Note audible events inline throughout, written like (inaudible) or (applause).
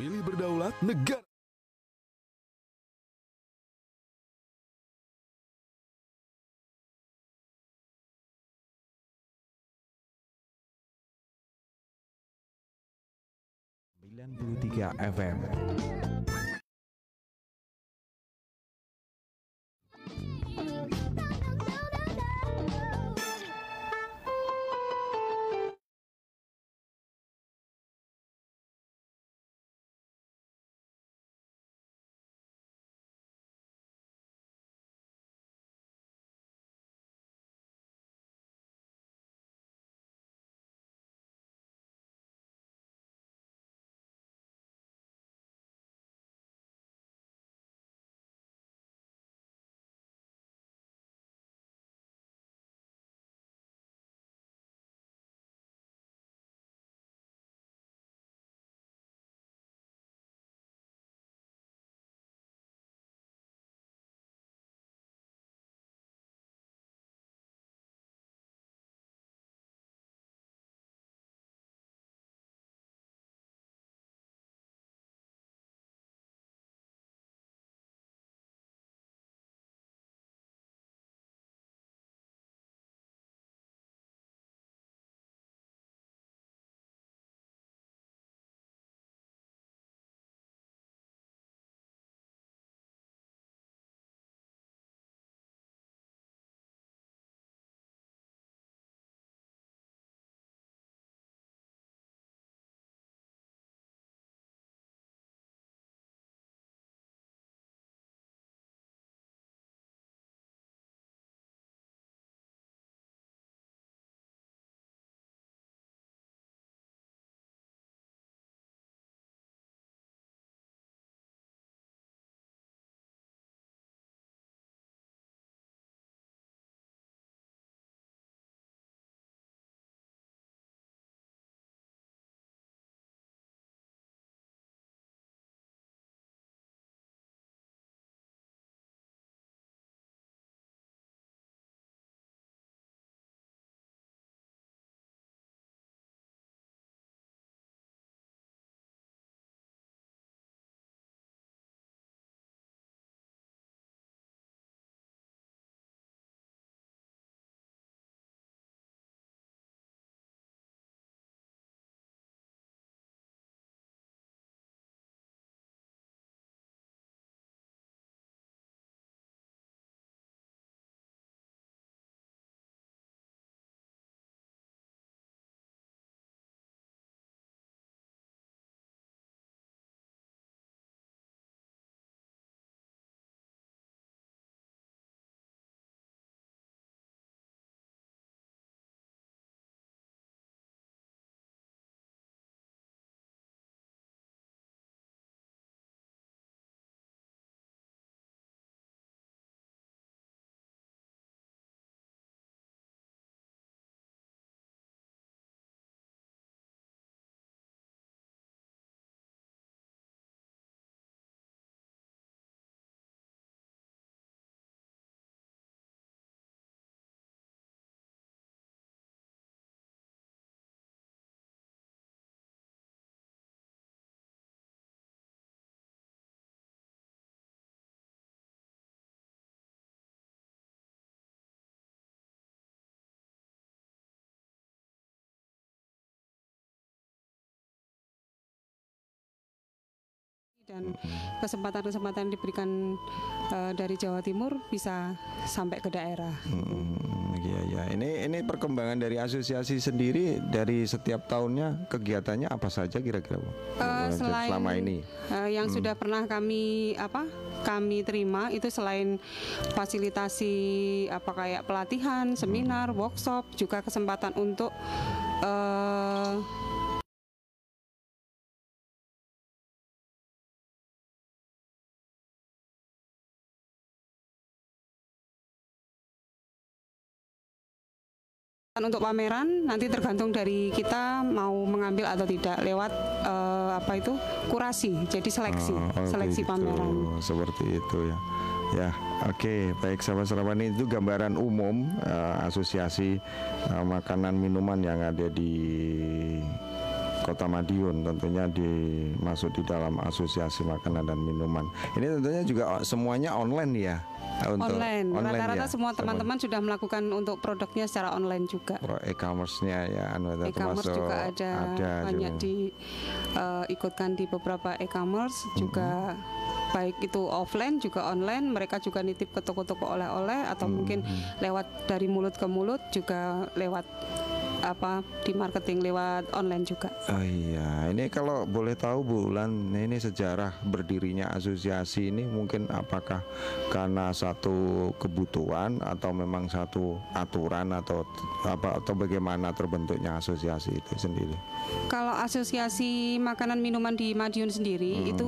Pemilih berdaulat negara. FM. Dan kesempatan-kesempatan diberikan uh, dari Jawa Timur bisa sampai ke daerah. Hmm, ya ya. Ini ini perkembangan dari asosiasi sendiri dari setiap tahunnya kegiatannya apa saja kira-kira Bu? Uh, selain selama ini uh, yang hmm. sudah pernah kami apa kami terima itu selain fasilitasi apa kayak pelatihan, seminar, hmm. workshop, juga kesempatan untuk uh, untuk pameran nanti tergantung dari kita mau mengambil atau tidak lewat uh, apa itu kurasi jadi seleksi oh, oh seleksi gitu. pameran seperti itu ya ya oke okay. baik sahabat-sahabat ini itu gambaran umum uh, asosiasi uh, makanan minuman yang ada di Kota Madiun tentunya dimasuk di dalam asosiasi makanan dan minuman. Ini tentunya juga semuanya online ya. Untuk online. Rata-rata ya, semua teman-teman sudah melakukan untuk produknya secara online juga. E-commerce-nya ya, anu E-commerce termasuk juga ada, ada banyak juga. di eh, ikutkan di beberapa e-commerce juga baik itu offline juga online mereka juga nitip ke toko-toko oleh-oleh atau mungkin lewat dari mulut ke mulut juga lewat apa di marketing lewat online juga. Oh iya, ini kalau boleh tahu Bu Ulan, ini sejarah berdirinya asosiasi ini mungkin apakah karena satu kebutuhan atau memang satu aturan atau apa atau bagaimana terbentuknya asosiasi itu sendiri? Kalau asosiasi makanan minuman di Madiun sendiri itu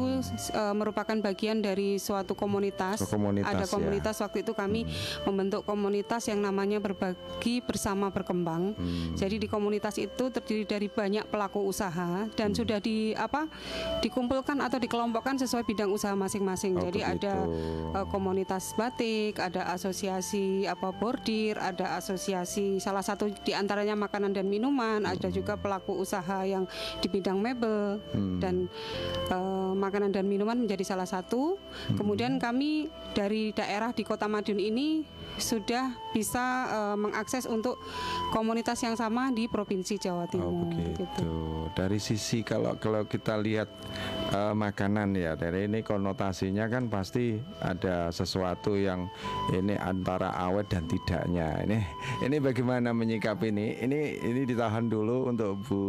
eh, merupakan bagian dari suatu komunitas. So, komunitas, Ada ya. komunitas waktu itu kami membentuk komunitas yang namanya berbagi bersama berkembang. Hmm. Jadi di komunitas itu terdiri dari banyak pelaku usaha dan sudah di apa dikumpulkan atau dikelompokkan sesuai bidang usaha masing-masing. Oh, Jadi ada begitu. eh, komunitas batik, ada asosiasi apa bordir, ada asosiasi salah satu di antaranya makanan dan minuman, ada juga pelaku usaha yang di bidang mebel dan eh, makanan dan minuman menjadi salah satu. Kemudian kami dari daerah di Kota Madiun ini sudah bisa eh, mengakses untuk komunitas yang sama di provinsi Jawa Timur. Oh gitu. begitu. Dari sisi kalau kalau kita lihat eh, makanan ya, dari ini konotasinya kan pasti ada sesuatu yang ini antara awet dan tidaknya. Ini ini bagaimana menyikapi ini? Ini ini ditahan dulu untuk Bu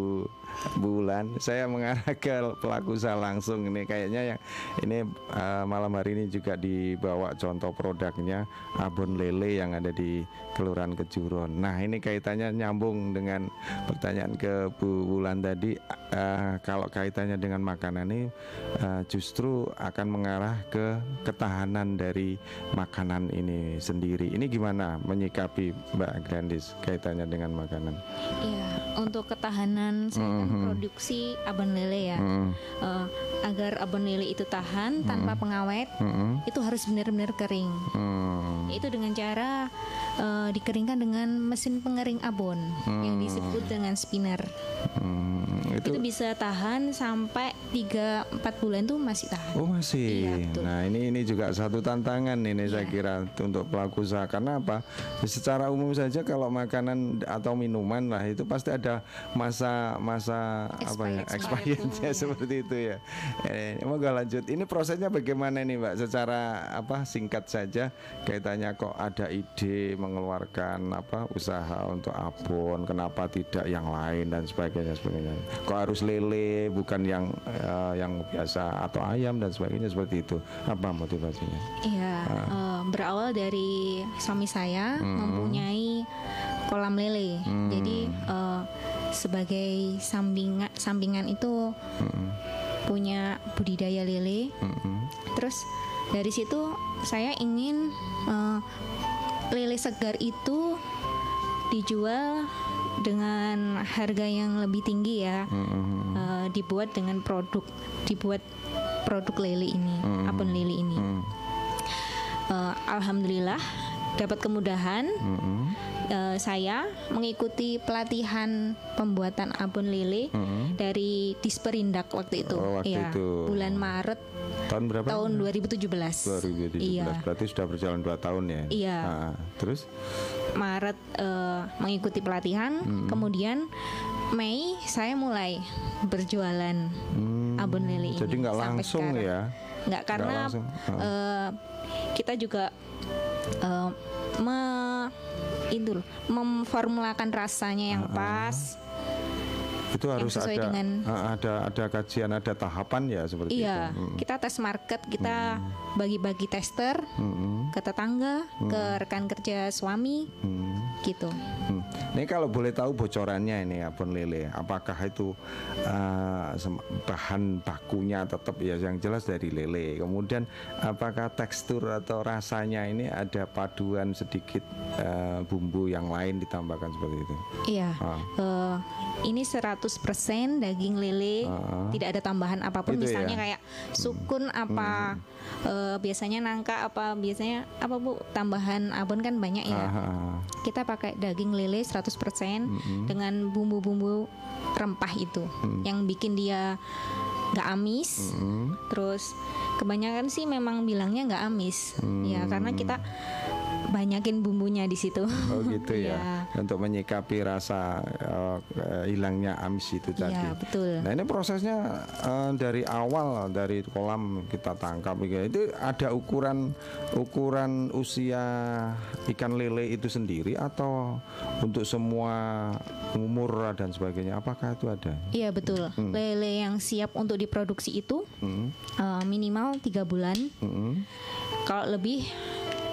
Bulan. Saya mengarah ke pelaku usaha langsung ini kayaknya yang ini eh, malam hari ini juga dibawa contoh produknya abon lele yang ada di Kelurahan Kejuron. Nah, ini kaitannya nyambung dengan pertanyaan ke Bu Wulan tadi eh, kalau kaitannya dengan makanan ini eh, justru akan mengarah ke ketahanan dari makanan ini sendiri. Ini gimana menyikapi Mbak Grandis kaitannya dengan makanan? Iya, untuk ketahanan saya kan produksi abon lele ya. Mm, Eh, agar abon lele itu tahan tanpa pengawet, mm, itu harus benar-benar kering. mm. Itu dengan cara eh, dikeringkan dengan mesin pengering abon yang disebut dengan spinner. Hmm, itu, Itu bisa tahan sampai 3-4 bulan tuh masih tahan. Oh masih. Iya, betul. nah ini ini juga satu tantangan ini saya Iya. kira untuk pelaku usaha karena apa? Secara umum saja kalau makanan atau minuman lah itu pasti ada masa masa apa ya Expired. expirednya seperti itu ya. Eh, moga lanjut. Ini prosesnya bagaimana nih Mbak? Secara apa singkat saja kaitannya kok ada ide mengeluarkan apa usaha untuk abon, kenapa tidak yang lain dan sebagainya sebagainya. Kok harus lele bukan yang eh, yang biasa atau ayam dan sebagainya seperti itu. Apa motivasinya? Iya, eh, berawal dari suami saya mempunyai kolam lele. Jadi eh, sebagai sampingan sampingan itu punya budidaya lele. Mm-mm. Terus dari situ saya ingin eh, lele segar itu dijual dengan harga yang lebih tinggi ya. Mm-mm. Eh, dibuat dengan produk dibuat produk lele ini, abon lele ini. Mm. Eh, Alhamdulillah dapat kemudahan. Mm-mm. Eh, saya mengikuti pelatihan pembuatan abon lele Mm-mm. dari Disperindak waktu itu. Oh, waktu Iya, itu. bulan Maret Tahun berapa? tahun 2017. 2017. Iya. Berarti sudah berjalan dua tahun ya. Iya. Ah, terus? Maret eh, mengikuti pelatihan, kemudian Mei saya mulai berjualan Hmm, abon lele ini. Jadi nggak langsung sekarang. ya? Nggak karena langsung, eh, kita juga eh, me itu loh, memformulakan rasanya yang pas. Itu harus sesuai ada, dengan- ada ada kajian, ada tahapan ya seperti Iya, itu. Mm. kita tes market, kita bagi-bagi tester Mm-mm. ke tetangga, ke rekan kerja suami, Hmm. gitu. Hmm. Ini kalau boleh tahu bocorannya ini abon lele, apakah itu uh, bahan bakunya tetap ya yang jelas dari lele. Kemudian apakah tekstur atau rasanya ini ada paduan sedikit uh, bumbu yang lain ditambahkan seperti itu. Iya. Ah. Eh, ini 100% daging lele, Ah. tidak ada tambahan apa pun. Itu Misalnya ya? kayak sukun apa, eh, biasanya nangka apa, biasanya apa bu? Tambahan abon kan banyak ya. Ah, Kita pakai daging lele 100% dengan bumbu-bumbu rempah itu yang bikin dia nggak amis. Terus kebanyakan sih memang bilangnya nggak amis. Ya karena kita banyakin bumbunya di situ. Oh gitu ya. (laughs) Iya. Untuk menyikapi rasa eh, hilangnya amis itu tadi. Iya, betul. Nah ini prosesnya eh, dari awal dari kolam kita tangkap gitu. itu ada ukuran ukuran usia ikan lele itu sendiri atau untuk semua umur dan sebagainya apakah itu ada? Iya betul. Lele yang siap untuk diproduksi itu eh, minimal tiga bulan. Mm-mm. Kalau lebih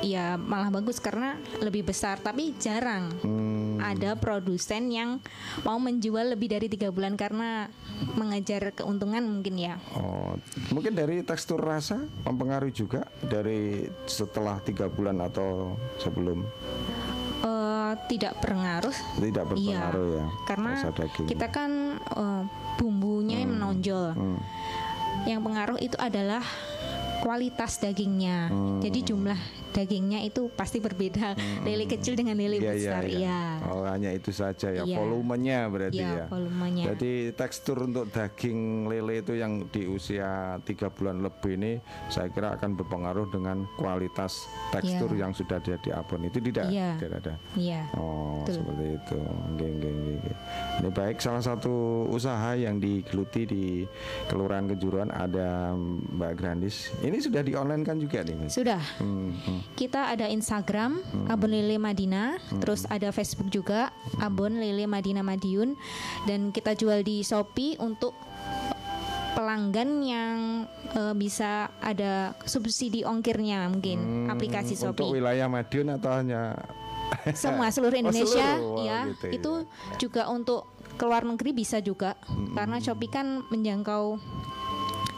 ya malah bagus karena lebih besar tapi jarang. Hmm, ada produsen yang mau menjual lebih dari tiga bulan karena mengejar keuntungan mungkin ya. Oh, mungkin dari tekstur rasa mempengaruhi juga dari setelah tiga bulan atau sebelum? Eh, tidak berpengaruh. Tidak berpengaruh ya karena rasa daging. kita kan eh, bumbunya yang menonjol. Hmm. yang pengaruh itu adalah kualitas dagingnya. Jadi jumlah dagingnya itu pasti berbeda lele kecil dengan lele iya, besar iya. ya Oh, hanya itu saja ya. Iya. Volumenya berarti Iya, ya. volumenya. Jadi tekstur untuk daging lele itu yang di usia tiga bulan lebih ini saya kira akan berpengaruh dengan kualitas tekstur Iya. yang sudah ada di abon itu tidak Iya. tidak ada. iya Oh, Betul. seperti itu. Oke, oke, oke. Ini baik salah satu usaha yang digeluti di Kelurahan Kejuruan ada Mbak Grandis. Ini sudah di online kan juga nih, sudah Hmm, hmm. Kita ada Instagram Abon Lele Madinah, terus ada Facebook juga Abon Lele Madinah Madiun dan kita jual di Shopee untuk pelanggan yang eh, bisa ada subsidi ongkirnya mungkin aplikasi Hmm, Untuk Shopee. wilayah Madiun atau hanya (laughs) Semua seluruh Oh, Indonesia seluruh. Wah, ya. gitu ya. itu juga untuk keluar negeri bisa juga karena Shopee kan menjangkau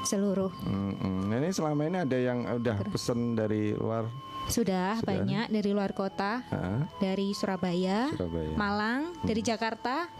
seluruh. Hmm, hmm. Nah, ini selama ini ada yang udah pesen dari luar Sudah, banyak dari luar kota, Hah? dari Surabaya, Surabaya. Malang, dari Jakarta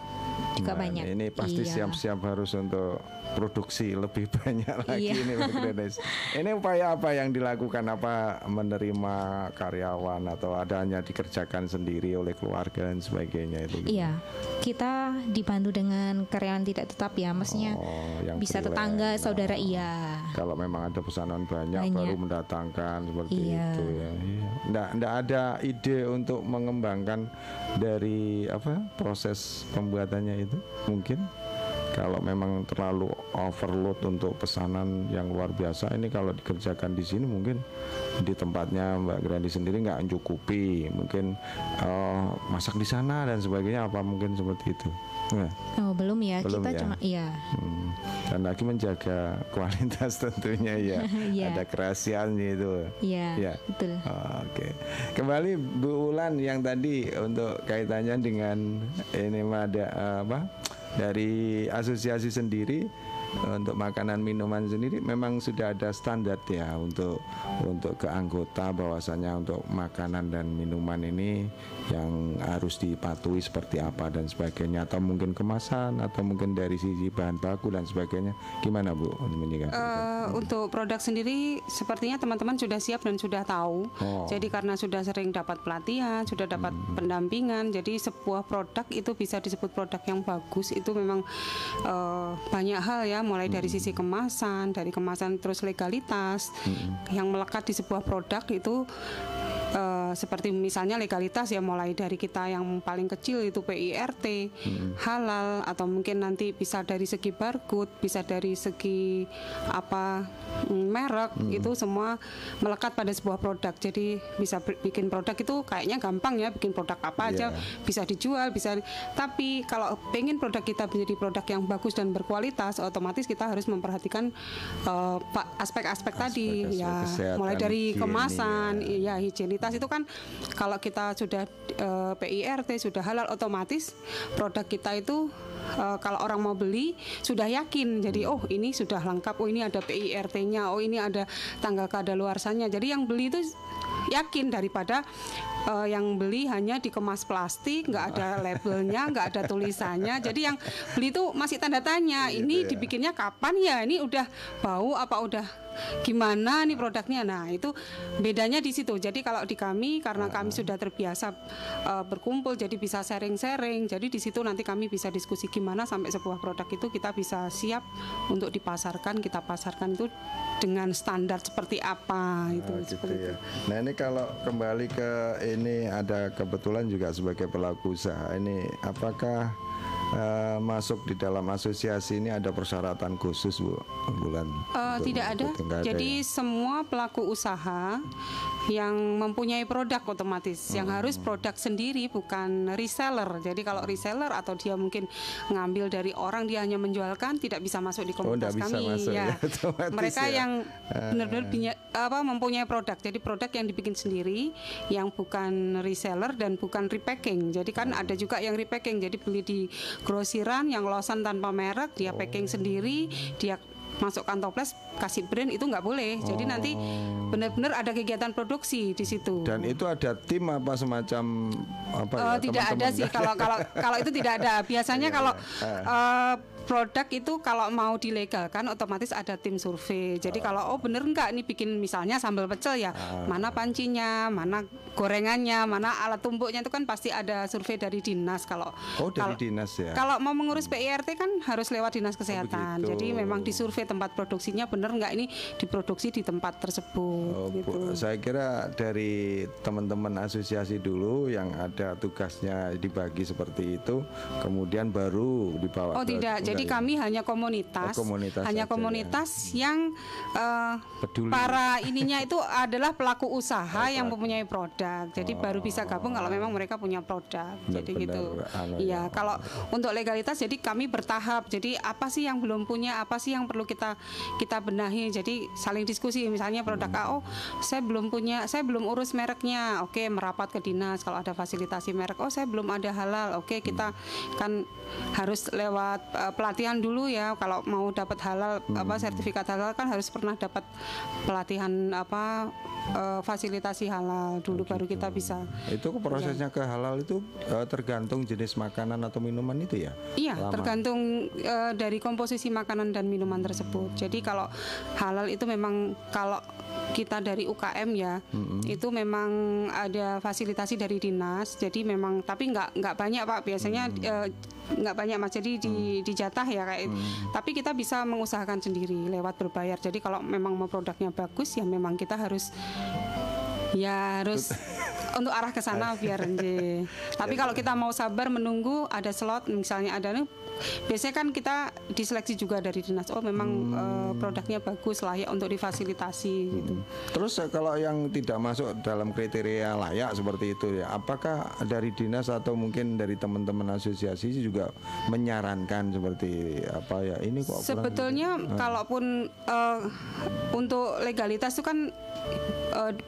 juga Nah, banyak. Ini pasti Iya. siap-siap harus untuk produksi lebih (laughs) banyak lagi Iya. ini Pak Grenes. Ini upaya apa yang dilakukan apa menerima karyawan atau ada hanya dikerjakan sendiri oleh keluarga dan sebagainya itu? Iya, kita dibantu dengan karyawan tidak tetap ya, maksudnya Oh, yang bisa freelance. tetangga, saudara iya. Kalau memang ada pesanan banyak, Banyak. baru mendatangkan seperti Iya. itu ya. Iya. Nggak, nggak ada ide untuk mengembangkan dari apa proses pembuatannya itu mungkin kalau memang terlalu overload untuk pesanan yang luar biasa ini kalau dikerjakan di sini mungkin di tempatnya Mbak Grandi sendiri nggak mencukupi mungkin eh, masak di sana dan sebagainya apa mungkin seperti itu Nah, Oh, belum ya, Belum kita ya. cuma iya. Hmm. Dan lagi menjaga (laughs) kualitas tentunya ya. (laughs) Iya. Ada kerahasiaannya itu. Iya, Iya. betul. Oke. Kembali Bu Ulan yang tadi untuk kaitannya dengan ini ada eh, apa? Dari asosiasi sendiri eh, untuk makanan minuman sendiri memang sudah ada standar ya untuk untuk ke anggota bahwasanya untuk makanan dan minuman ini yang harus dipatuhi seperti apa dan sebagainya atau mungkin kemasan atau mungkin dari sisi bahan baku dan sebagainya gimana Bu menyikapi? Eh, untuk produk sendiri sepertinya teman-teman sudah siap dan sudah tahu. Oh. Jadi karena sudah sering dapat pelatihan, sudah dapat pendampingan, jadi sebuah produk itu bisa disebut produk yang bagus itu memang eh, banyak hal ya, mulai dari sisi kemasan, dari kemasan terus legalitas yang melekat di sebuah produk itu eh, seperti misalnya legalitas ya mulai dari kita yang paling kecil itu PIRT, halal atau mungkin nanti bisa dari segi barcode, bisa dari segi apa mm, merek itu semua melekat pada sebuah produk. Jadi bisa bikin produk itu kayaknya gampang ya bikin produk apa aja Iya. bisa dijual, bisa tapi kalau pengen produk kita menjadi produk yang bagus dan berkualitas otomatis kita harus memperhatikan eh, aspek-aspek tadi Aspek-aspek ya mulai dari kemasan ya. Iya, higienitas itu kan kalau kita sudah eh, PIRT sudah halal otomatis produk kita itu eh, kalau orang mau beli sudah yakin. Jadi oh ini sudah lengkap, oh ini ada PIRT-nya, oh ini ada tanggal kadaluarsanya. Jadi yang beli itu yakin daripada uh, yang beli hanya dikemas plastik, nggak ada labelnya, nggak ada tulisannya. Jadi yang beli itu masih tanda tanya. Gitu Ini ya. dibikinnya kapan ya? Ini udah bau apa udah gimana nih produknya? Nah itu bedanya di situ. Jadi kalau di kami karena kami sudah terbiasa uh, berkumpul, jadi bisa sharing-sharing. Jadi di situ nanti kami bisa diskusi gimana sampai sebuah produk itu kita bisa siap untuk dipasarkan. Kita pasarkan itu dengan standar seperti apa itu. Oh, gitu ya. Nah ini kalau kembali ke ini ada kebetulan juga sebagai pelaku usaha ini apakah eh, masuk di dalam asosiasi ini ada persyaratan khusus bu bulan? Eh, tidak ada. Jadi ya? semua pelaku usaha yang mempunyai produk otomatis, yang Hmm. harus produk sendiri bukan reseller. Jadi kalau reseller atau dia mungkin ngambil dari orang dia hanya menjualkan tidak bisa masuk di Oh, komunitas bisa kami. masuk ya, ya. (laughs) Mereka ya. yang benar-benar punya- apa mempunyai produk. Jadi produk yang dibikin sendiri, yang bukan reseller dan bukan repacking. Jadi kan ada juga yang repacking. Jadi beli di grosiran yang losan tanpa merek, dia packing sendiri, dia masukkan toples kasih brand itu nggak boleh. Jadi nanti benar-benar ada kegiatan produksi di situ. Dan itu ada tim apa semacam apa Eh, ya? tidak ada teman-teman? sih kalau kalau kalau itu tidak ada. (laughs) Biasanya Iya, kalau iya. eh, produk itu kalau mau dilegalkan otomatis ada tim survei. Jadi kalau oh bener nggak nih bikin misalnya sambal pecel ya, Ah. mana pancinya, mana gorengannya, mana alat tumbuknya itu kan pasti ada survei dari dinas kalau Oh dari kalau- dinas ya. Kalau mau mengurus PIRT kan harus lewat dinas kesehatan. begitu. Jadi memang disurvei tempat produksinya bener nggak ini diproduksi di tempat tersebut. Oh, Bu, gitu. saya kira dari teman-teman asosiasi dulu yang ada tugasnya dibagi seperti itu, kemudian baru dibawa. Oh tidak, jadi enggak ya? kami hanya komunitas, Oh, komunitas hanya ya. komunitas yang Peduli. para ininya itu adalah pelaku usaha yang mempunyai produk. Jadi baru bisa gabung kalau memang mereka punya produk. jadi Benar-benar, gitu. Iya, ya. kalau untuk legalitas jadi kami bertahap. Jadi apa sih yang belum punya, apa sih yang perlu kita kita benahi. Jadi saling diskusi. Misalnya produk A, oh saya belum punya, saya belum urus mereknya. Oke, merapat ke dinas kalau ada fasilitasi merek. Oh saya belum ada halal. Oke, kita kan harus lewat eh, pelatihan dulu ya. Kalau mau dapat halal apa sertifikat halal kan harus pernah dapat pelatihan apa eh, fasilitasi halal dulu baru kita bisa. Itu prosesnya ke halal itu eh, tergantung jenis makanan atau minuman itu ya. Iya, Lama. tergantung eh, dari komposisi makanan dan minuman tersebut. Jadi kalau halal itu memang kalau kita dari UKM ya, itu memang ada fasilitasi dari dinas. Jadi memang tapi nggak nggak banyak pak. Biasanya eh, nggak banyak mas. Jadi di dijatah ya kayak. Tapi kita bisa mengusahakan sendiri lewat berbayar. Jadi kalau memang mau produknya bagus ya memang kita harus ya harus untuk arah ke sana biar nje. (laughs) Tapi kalau kita mau sabar menunggu ada slot misalnya ada nih biasanya kan kita diseleksi juga dari dinas. Oh memang eh, produknya bagus layak untuk difasilitasi gitu. Terus eh, kalau yang tidak masuk dalam kriteria layak seperti itu ya, apakah dari dinas atau mungkin dari teman-teman asosiasi juga menyarankan seperti apa ya ini kok kurang Sebetulnya kalaupun eh, untuk legalitas itu kan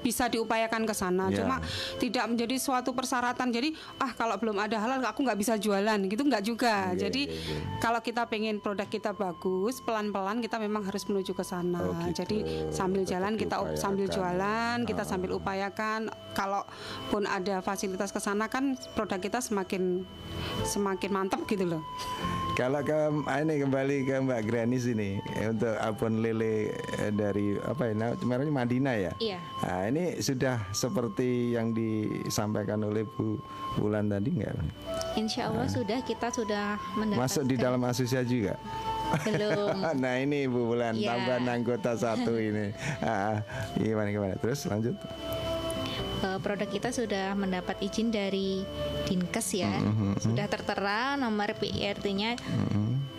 bisa diupayakan ke sana. Ya. Cuma tidak menjadi suatu persyaratan. Jadi ah kalau belum ada halal aku nggak bisa jualan gitu nggak juga. Iya, Jadi iya, iya. kalau kita pengen produk kita bagus, pelan-pelan kita memang harus menuju ke sana. Oh, gitu. Jadi sambil Tetap jalan kita up- sambil diupayakan. jualan, kita sambil upayakan. Kalaupun ada fasilitas ke sana kan produk kita semakin semakin mantap gitu loh. Kalau ke ah, ini kembali ke Mbak Granis ini eh, untuk abon lele eh, dari apa ya nah, merahnya Madina ya. Iya. Nah, ini sudah seperti yang disampaikan oleh Bu Wulan tadi enggak? Insya Allah sudah kita sudah mendapatkan Masuk di dalam asosiasi juga. belum. (laughs) nah ini Bu Wulan Iya. tambahan anggota satu ini. Ah, gimana gimana? Terus lanjut. Eh, produk kita sudah mendapat izin dari Dinkes ya, sudah tertera nomor PIRT-nya.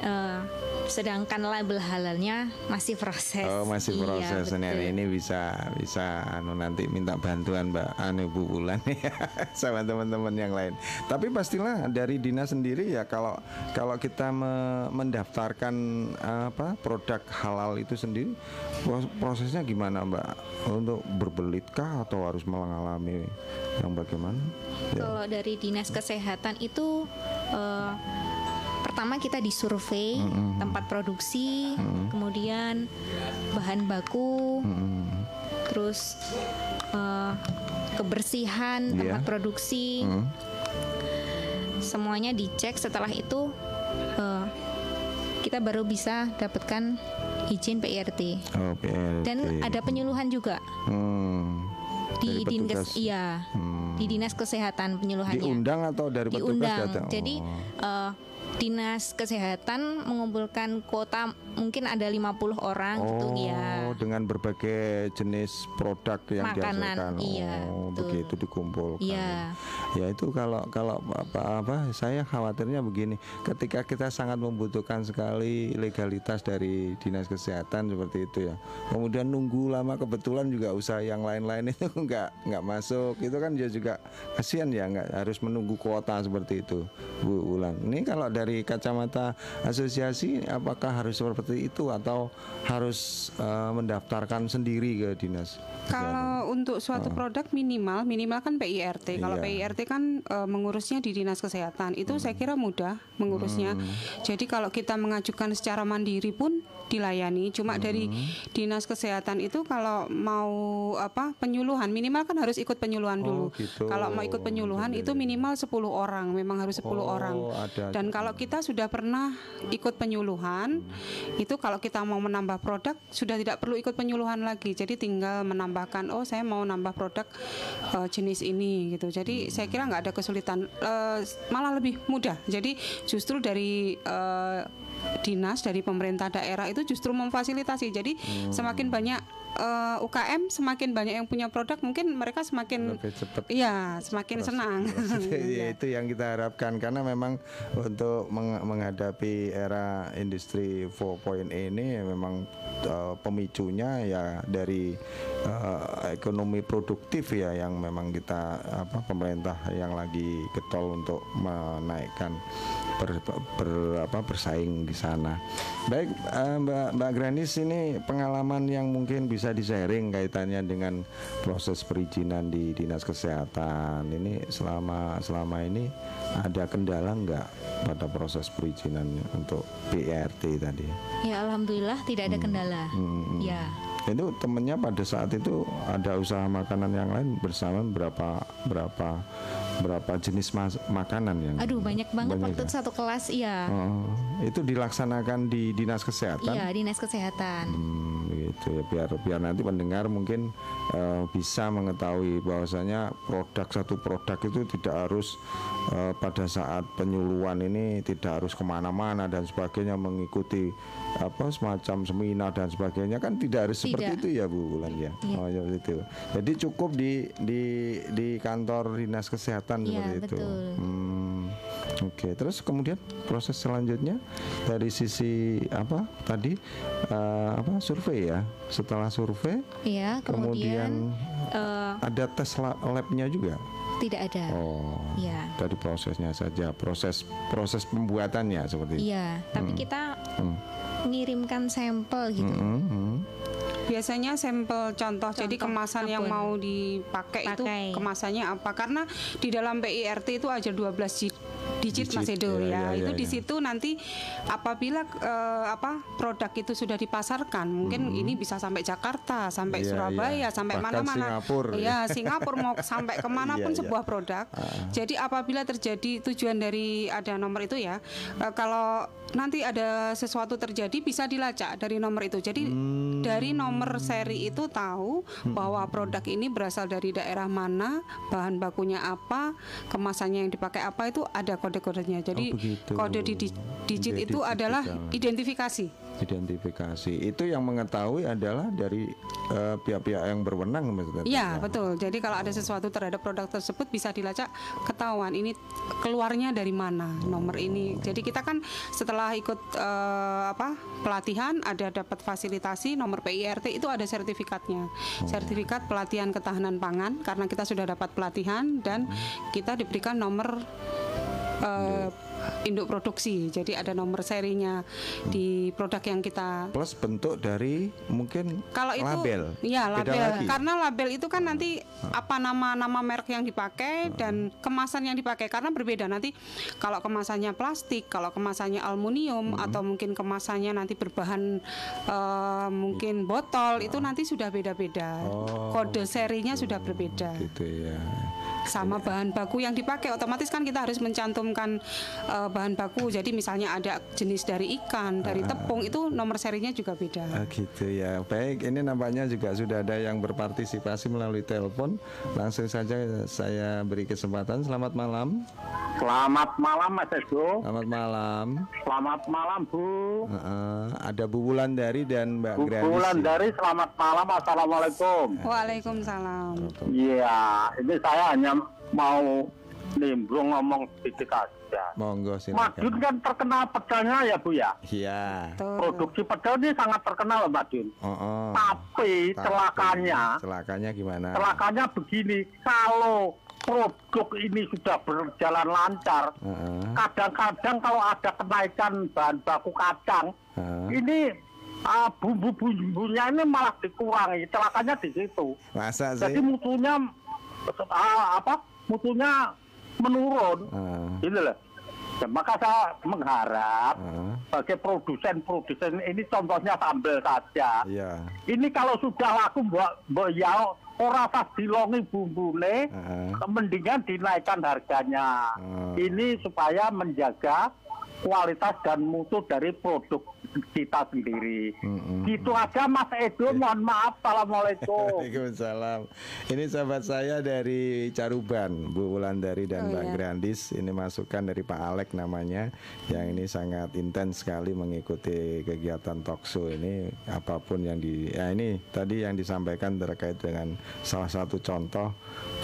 eh, sedangkan label halalnya masih proses. Oh masih Iya, proses betul. Nah, ini bisa bisa anu nanti minta bantuan Mbak Anu Bu Wulan (laughs) sama teman-teman yang lain. Tapi pastilah dari dinas sendiri ya kalau kalau kita me- mendaftarkan apa produk halal itu sendiri pros- prosesnya gimana Mbak? Untuk berbelitkah atau harus mengalami yang bagaimana? Ya. Kalau dari dinas kesehatan itu eh, pertama kita disurvei tempat produksi, kemudian bahan baku, Mm-mm. terus eh, kebersihan Iya. tempat produksi Hmm. semuanya dicek setelah itu eh, kita baru bisa dapatkan izin PIRT Oh, PRT. dan ada penyuluhan juga Hmm. di Dari iya Hmm. di dinas kesehatan penyuluhannya Diundang atau dari petugas diundang datang? jadi Oh. Dinas kesehatan mengumpulkan kuota mungkin ada 50 orang gitu Oh, ya dengan berbagai jenis produk yang Makanan, dihasilkan. iya, oh, betul. begitu dikumpulkan. Iya. Ya itu kalau kalau apa, apa saya khawatirnya begini, ketika kita sangat membutuhkan sekali legalitas dari dinas kesehatan seperti itu ya. Kemudian nunggu lama kebetulan juga usaha yang lain-lain (laughs) itu nggak nggak masuk. Itu kan dia juga kasihan ya nggak harus menunggu kuota seperti itu, Bu Ulan. Ini kalau dari kacamata asosiasi apakah harus seperti itu atau harus eh, mendaftarkan sendiri ke dinas? Kalau untuk suatu produk minimal, minimal kan PIRT. Kalau Iya. PIRT kan eh, mengurusnya di dinas kesehatan. Itu saya kira mudah mengurusnya. Jadi kalau kita mengajukan secara mandiri pun dilayani. Cuma dari dinas kesehatan itu kalau mau apa penyuluhan minimal kan harus ikut penyuluhan Oh, dulu. gitu. Kalau mau ikut penyuluhan itu minimal 10 orang. Memang harus 10 Oh, orang. ada. Dan kalau kita sudah pernah ikut penyuluhan, itu kalau kita mau menambah produk sudah tidak perlu ikut penyuluhan lagi. Jadi tinggal menambahkan, oh saya mau nambah produk eh, jenis ini gitu. Jadi saya kira nggak ada kesulitan, Eh, malah lebih mudah. Jadi justru dari eh, dinas dari pemerintah daerah itu justru memfasilitasi. Jadi semakin banyak eh, UKM, semakin banyak yang punya produk, mungkin mereka semakin Lebih cepat Iya, semakin senang. (laughs) ya, itu yang kita harapkan karena memang untuk meng- menghadapi era industri 4.0 ini memang uh, pemicunya ya dari uh, ekonomi produktif ya yang memang kita apa pemerintah yang lagi getol untuk menaikkan ber, ber- apa bersaing di sana. Baik uh, Mbak Mbak Granis ini pengalaman yang mungkin bisa di-sharing kaitannya dengan proses perizinan di Dinas Kesehatan. Ini selama selama ini ada kendala nggak pada proses perizinannya untuk BRT tadi? ya alhamdulillah tidak ada kendala Hmm. ya Itu temennya pada saat itu ada usaha makanan yang lain bersama berapa berapa berapa jenis makanan yang aduh banyak banget Banyak waktu ya? satu kelas iya Oh, itu dilaksanakan di dinas kesehatan. iya dinas kesehatan Hmm, gitu ya biar biar nanti pendengar mungkin eh, bisa mengetahui bahwasanya produk satu produk itu tidak harus eh, pada saat penyuluhan ini tidak harus ke mana-mana dan sebagainya mengikuti apa semacam seminar dan sebagainya kan tidak harus seperti Tidak. itu ya Bu Wulan ya. Iya. Oh ya itu. Jadi cukup di di di kantor dinas kesehatan Iya, seperti itu. Hmm, Oke, terus kemudian proses selanjutnya dari sisi apa tadi eh, apa survei ya? Setelah survei iya kemudian, kemudian eh, ada tes la- labnya juga. tidak ada Oh, Iya. dari prosesnya saja, proses proses pembuatannya seperti itu. iya tapi kita Hmm. Mengirimkan sampel gitu Hmm, hmm. Biasanya sampel contoh, jadi Contoh kemasan yang abon. mau dipakai itu Pakai. kemasannya apa? Karena di dalam PIRT itu ada 12 di- digit, Mas Digit, Edo ya, ya. ya, itu ya, di ya. situ nanti apabila eh, apa produk itu sudah dipasarkan, mungkin ini bisa sampai Jakarta, sampai Iya, Surabaya, iya. sampai mana-mana. Singapura. Iya, Singapura mau sampai ke mana pun (laughs) Iya, iya. sebuah produk. Jadi apabila terjadi tujuan dari ada nomor itu ya, eh, kalau nanti ada sesuatu terjadi bisa dilacak dari nomor itu. Jadi Hmm. dari nomor seri itu tahu bahwa produk ini berasal dari daerah mana, bahan bakunya apa, kemasannya yang dipakai apa itu ada kode-kodenya. Jadi Oh, begitu. kode di di- digit Jadi itu adalah identifikasi. Identifikasi itu yang mengetahui adalah dari eh, pihak-pihak yang berwenang maksudnya. Iya betul. Jadi kalau ada sesuatu terhadap produk tersebut bisa dilacak ketahuan ini keluarnya dari mana nomor ini. Jadi kita kan setelah ikut eh, apa pelatihan ada dapat fasilitasi nomor PIRT itu ada sertifikatnya. Sertifikat pelatihan ketahanan pangan karena kita sudah dapat pelatihan dan kita diberikan nomor eh, induk produksi. Jadi ada nomor serinya di produk yang kita Plus bentuk dari mungkin kalau itu label. ya Beda label. lagi. karena label itu kan nanti apa nama nama merek yang dipakai dan kemasan yang dipakai. Karena berbeda nanti kalau kemasannya plastik kalau kemasannya aluminium atau mungkin kemasannya nanti berbahan eh, mungkin botol itu nanti sudah beda-beda. Oh, kode serinya sudah berbeda. Gitu ya. Sama bahan baku yang dipakai otomatis kan kita harus mencantumkan eh, bahan baku jadi misalnya ada jenis dari ikan dari tepung itu nomor serinya juga beda Ah, gitu ya. Baik, ini nampaknya juga sudah ada yang berpartisipasi melalui telepon. Langsung saja saya beri kesempatan. Selamat malam. Selamat malam Mas Edo. Selamat malam. Selamat malam Bu. Heeh, ada Bu Wulandari dan Mbak Bu Granis. Bulan ya. dari selamat malam. Assalamualaikum. Waalaikumsalam Iya, ini saya hanya mau nimbrung ngomong sedikit aja. Monggo Madun silakan. kan terkenal pecelnya ya Bu ya. Iya. Produksi pecel ini sangat terkenal Madun. Oh, oh. Tapi Tapi, celakanya, Celakanya gimana? celakanya begini. Kalau produk ini sudah berjalan lancar, Heeh. kadang-kadang kalau ada kenaikan bahan baku kacang, Heeh. ini ah, bumbu-bumbunya ini malah dikurangi. Celakanya di situ. Masa Jadi sih? mutunya ah, apa? Mutunya menurun. Heeh. Gitu loh. Ya, maka saya mengharap Heeh. sebagai produsen-produsen ini contohnya sambal saja. Iya. Ini kalau sudah laku mbok mbok ya ora tas dilongi bumbune, Heeh. mendingan dinaikkan harganya. Hmm. Ini supaya menjaga kualitas dan mutu dari produk kita sendiri. Mm-mm. Gitu aja Mas Edo, mohon maaf. Assalamualaikum. (laughs) Waalaikumsalam. Ini sahabat saya dari Caruban, Bu Wulandari dan Oh, Mbak iya. Grandis. Ini masukan dari Pak Alek namanya, yang ini sangat intens sekali mengikuti kegiatan talkshow ini. Apa pun yang di, ya ini tadi yang disampaikan terkait dengan salah satu contoh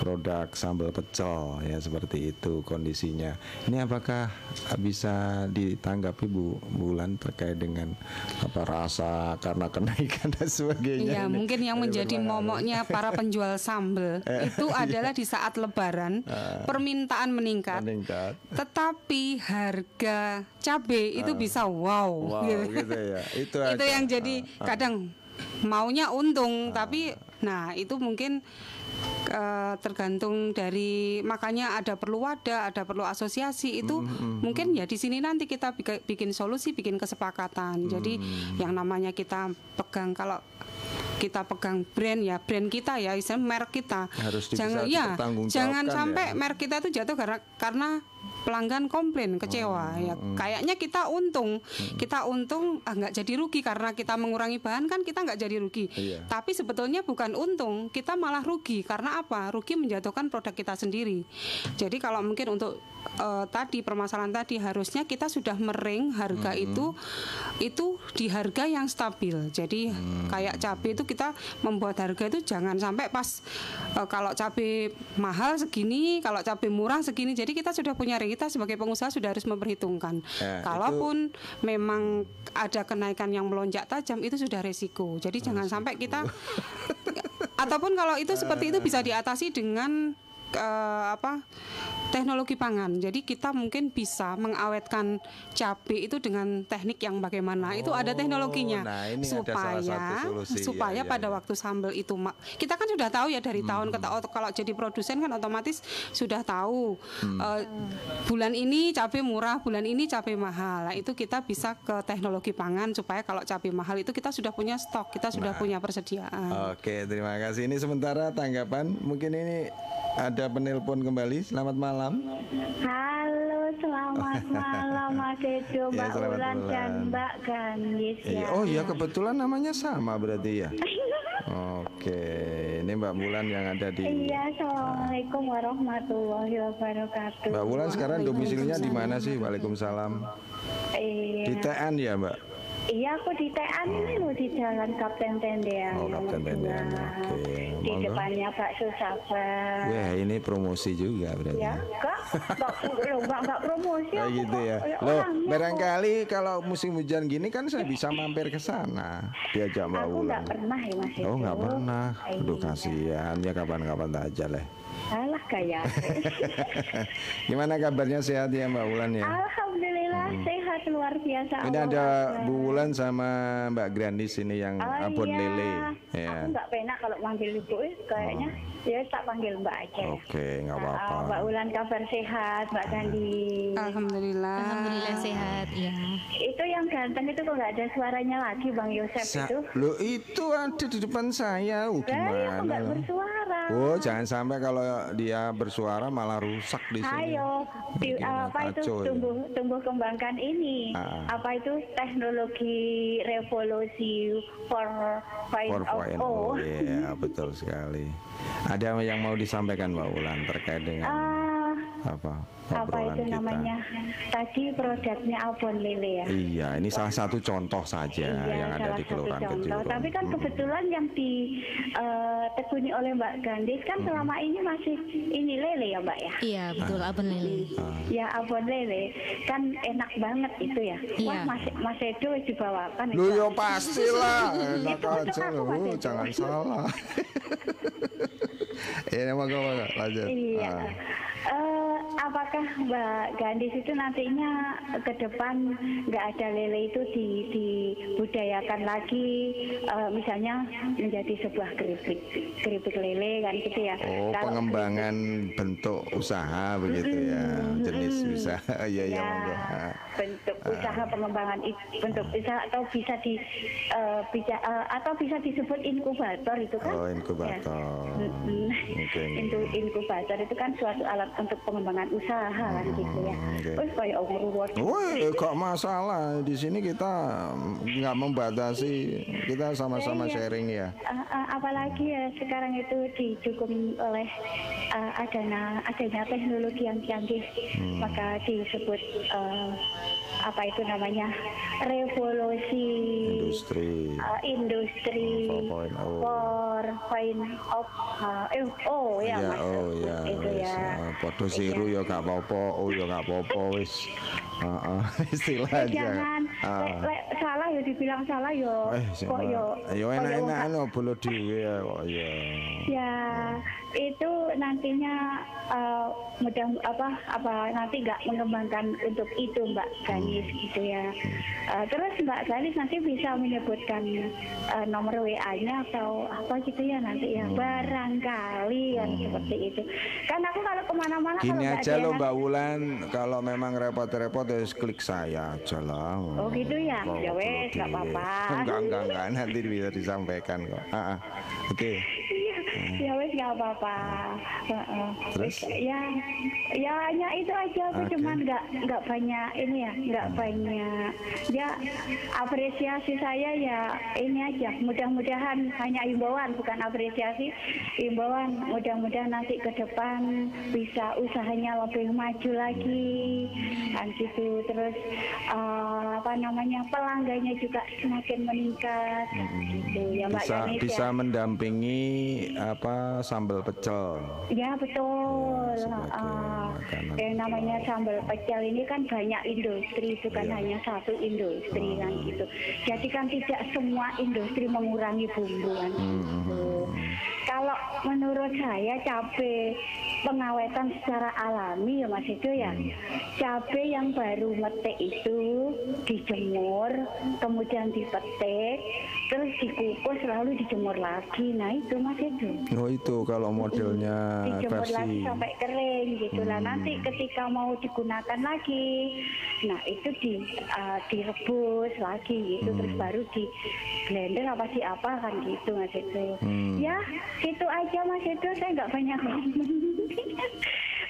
produk sambal pecel ya seperti itu kondisinya. Ini apakah bisa ditanggapi Bu Bulan terkait dengan apa rasa karena kenaikan dan sebagainya? Iya, mungkin yang menjadi momoknya para penjual sambal (laughs) itu adalah di saat lebaran permintaan meningkat, meningkat. tetapi harga cabai itu bisa wow. Wow, gitu. gitu ya. Itu (laughs) itu aja. yang jadi kadang maunya untung tapi nah itu mungkin eh, tergantung dari makanya ada perlu wadah ada perlu asosiasi itu mungkin ya di sini nanti kita bikin solusi bikin kesepakatan. Jadi yang namanya kita pegang kalau kita pegang brand ya brand kita ya istilah merek kita. Harus di- jangan ya jangan ya. sampai merek kita itu jatuh karena karena pelanggan komplain kecewa ya. Kayaknya kita untung. Kita untung ah, nggak jadi rugi karena kita mengurangi bahan kan kita nggak jadi rugi. Iya. tapi sebetulnya bukan untung kita malah rugi. Karena apa? Rugi menjatuhkan produk kita sendiri. Jadi kalau mungkin untuk eh, tadi permasalahan tadi harusnya kita sudah mering harga itu itu di harga yang stabil. Jadi kayak cabai itu kita membuat harga itu jangan sampai pas eh, kalau cabai mahal segini kalau cabai murah segini. Jadi kita sudah punya kita sebagai pengusaha sudah harus memperhitungkan. Ya, kalaupun memang ada kenaikan yang melonjak tajam itu sudah resiko. Jadi jangan sampai kita ataupun kalau itu seperti itu bisa diatasi dengan eh, apa teknologi pangan. Jadi kita mungkin bisa mengawetkan cabai itu dengan teknik yang bagaimana. itu ada teknologinya nah ini ada supaya salah satu solusi. supaya Ya, ya, pada ya. waktu sambal itu kita kan sudah tahu ya dari tahun ke Hmm. tahun kalau jadi produsen kan otomatis sudah tahu Hmm. eh, bulan ini cabai murah, bulan ini cabai mahal. Nah, itu kita bisa ke teknologi pangan supaya kalau cabai mahal itu kita sudah punya stok, kita Nah. sudah punya persediaan. Oke, terima kasih. Ini sementara tanggapan. Mungkin ini ada penelpon kembali. Selamat malam. Halo, selamat (laughs) malam Mas Edo, Ya, Mbak selamat Ulan malam. dan Mbak Ganis Iya, ya. Oh iya, kebetulan namanya sama berarti ya. (laughs) Oke, ini Mbak Bulan yang ada di. Iya, Assalamualaikum warahmatullahi wabarakatuh. Mbak Bulan sekarang domisilinya di mana sih? Waalaikumsalam. Iya, Di TN ya, Mbak. Iya aku di TN ini loh di Jalan Kapten Tendean. Oh, Kapten Tendean, oke. Di Monggo. depannya bakso sabar. Wah, ini promosi juga berarti. Ya, enggak, enggak, enggak, enggak promosi. Kayak gitu ya. Loh, barangkali kalau musim hujan gini kan saya bisa mampir ke sana. Diajak Mbak Aku enggak pernah ya Mas Edo. Oh nggak pernah. Aduh Iya. kasihan ya kapan-kapan aja lah. Alah gaya. (laughs) Gimana kabarnya sehat ya Mbak Wulan ya? Alhamdulillah sehat luar biasa. Ini Allah ada. Bu Wulan sama Mbak Grandis ini yang Oh, abon iya. lele. Aku Ya. nggak penak kalau manggil ibu, eh, kayaknya ya tak panggil Mbak aja. Oke, nggak Nah, apa-apa. Mbak Ulan kabar sehat, Mbak Gandhi. Alhamdulillah. Alhamdulillah sehat ya. Itu yang ganteng itu kok nggak ada suaranya lagi Bang Yosef Sa- itu. Loh itu ada di depan saya. Oh, Lah, iya gimana? nggak loh? bersuara? Oh, jangan sampai kalau dia bersuara malah rusak di sini. Ayo, di, apa itu ya. tumbuh tumbuh kembangkan ini, Ah. apa itu teknologi revolusi 4.0. 4.0 ya betul sekali. Ada yang mau disampaikan Mbak Ulan terkait dengan Ah, apa apa itu kita? namanya? Tadi produknya abon lele ya. Iya, ini salah satu contoh saja Iya, yang ada salah di satu Kelurahan contoh. Kejurung. Tapi kan Hmm. kebetulan yang ditekuni oleh Mbak Gandis kan selama ini masih ini lele ya Mbak ya. Iya betul abon lele. Ya abon lele kan enak banget itu ya. Wah Iya. Mas Mas Edo dibawakan Lu itu. ya pastilah, (laughs) enak Itu aja Mas Edo. jangan salah. (laughs) (laughs) Iya, moga moga lanjut. Iya. Ah. Eh, apakah Mbak Gandis itu nantinya ke depan nggak ada lele itu di, dibudayakan lagi, eh, misalnya menjadi sebuah keripik keripik lele kan gitu ya? Oh, Kalau pengembangan bentuk usaha begitu ya, jenis usaha. (laughs) Iya, iya, ya, monggo. Ah. bentuk usaha pengembangan bentuk usaha atau bisa di eh, bisa eh, atau bisa disebut inkubator itu kan Oh, inkubator. Ya. Oke. Itu inkubator itu kan suatu alat untuk pengembangan usaha kan gitu ya Hmm, oke. oh kayak Woi, kok masalah di sini kita nggak membatasi, kita sama-sama Iya. sharing ya. Uh, uh, apalagi ya sekarang itu didukung oleh uh, adanya adanya teknologi yang canggih Hmm. maka disebut uh, apa itu namanya revolusi Industri. uh, industri 4.0. 4.0 uh, eh, oh ya Iya, Mas. oh ya, itu ya ah, podo siru ya gak apa-apa, oh ya gak apa-apa wis. (laughs) Heeh, istilah Eh, aja. jangan Ah. lek, lek salah ya dibilang salah ya Eh, kok ya ya kok ya enak-enak no bolo dhewe ya kok ya. Ya, itu nantinya eh, mudah apa apa nanti nggak mengembangkan untuk itu Mbak Ganis gitu ya. Eh, terus Mbak Ganis nanti bisa menyebutkan eh, nomor WA-nya atau apa gitu ya nanti ya barangkali kan seperti itu. Kan aku kalau ke mana-mana kalau Gini nggak aja loh yang- Mbak Wulan, kalau memang repot-repot ya klik saya aja lah. Oh, gitu ya? Ya wes, nggak apa-apa. (laughs) Enggak, enggak, enggak, nanti bisa disampaikan kok. Ah, ah. Oke. Iya, ya wes nggak apa-apa. Heeh. Terus? Ya, ya hanya itu aja. Aku Oke. cuman nggak nggak banyak ini ya, nggak banyak. Ya apresiasi saya ya ini aja. Mudah-mudahan hanya imbauan bukan apresiasi. Imbauan mudah-mudahan nanti ke depan bisa usahanya lebih maju lagi. Dan gitu terus eh, apa namanya pelanggannya juga semakin meningkat. Gitu ya Mbak Bisa Yanis, bisa ya. mendampingi apa sambal pecel. Ya betul. Ya, sebagai makanan. yang namanya sambal pecel ini kan banyak industri, bukan Iya. hanya satu industri kan gitu. Jadi kan tidak semua industri mengurangi bumbu kan Hmm, gitu. Kalau menurut saya cabai pengawetan secara alami ya Mas itu ya. Hmm. Cabai yang baru metik itu dijemur, kemudian dipetik, terus dikukus lalu dijemur lagi. Nah itu Mas itu Oh itu kalau modelnya dijemur lagi versi sampai kering gitu lah Hmm. nanti ketika mau digunakan lagi nah itu di uh, direbus lagi gitu terus Hmm. baru di blender apa sih apa kan gitu mas itu Hmm. ya itu aja mas. Itu saya nggak banyak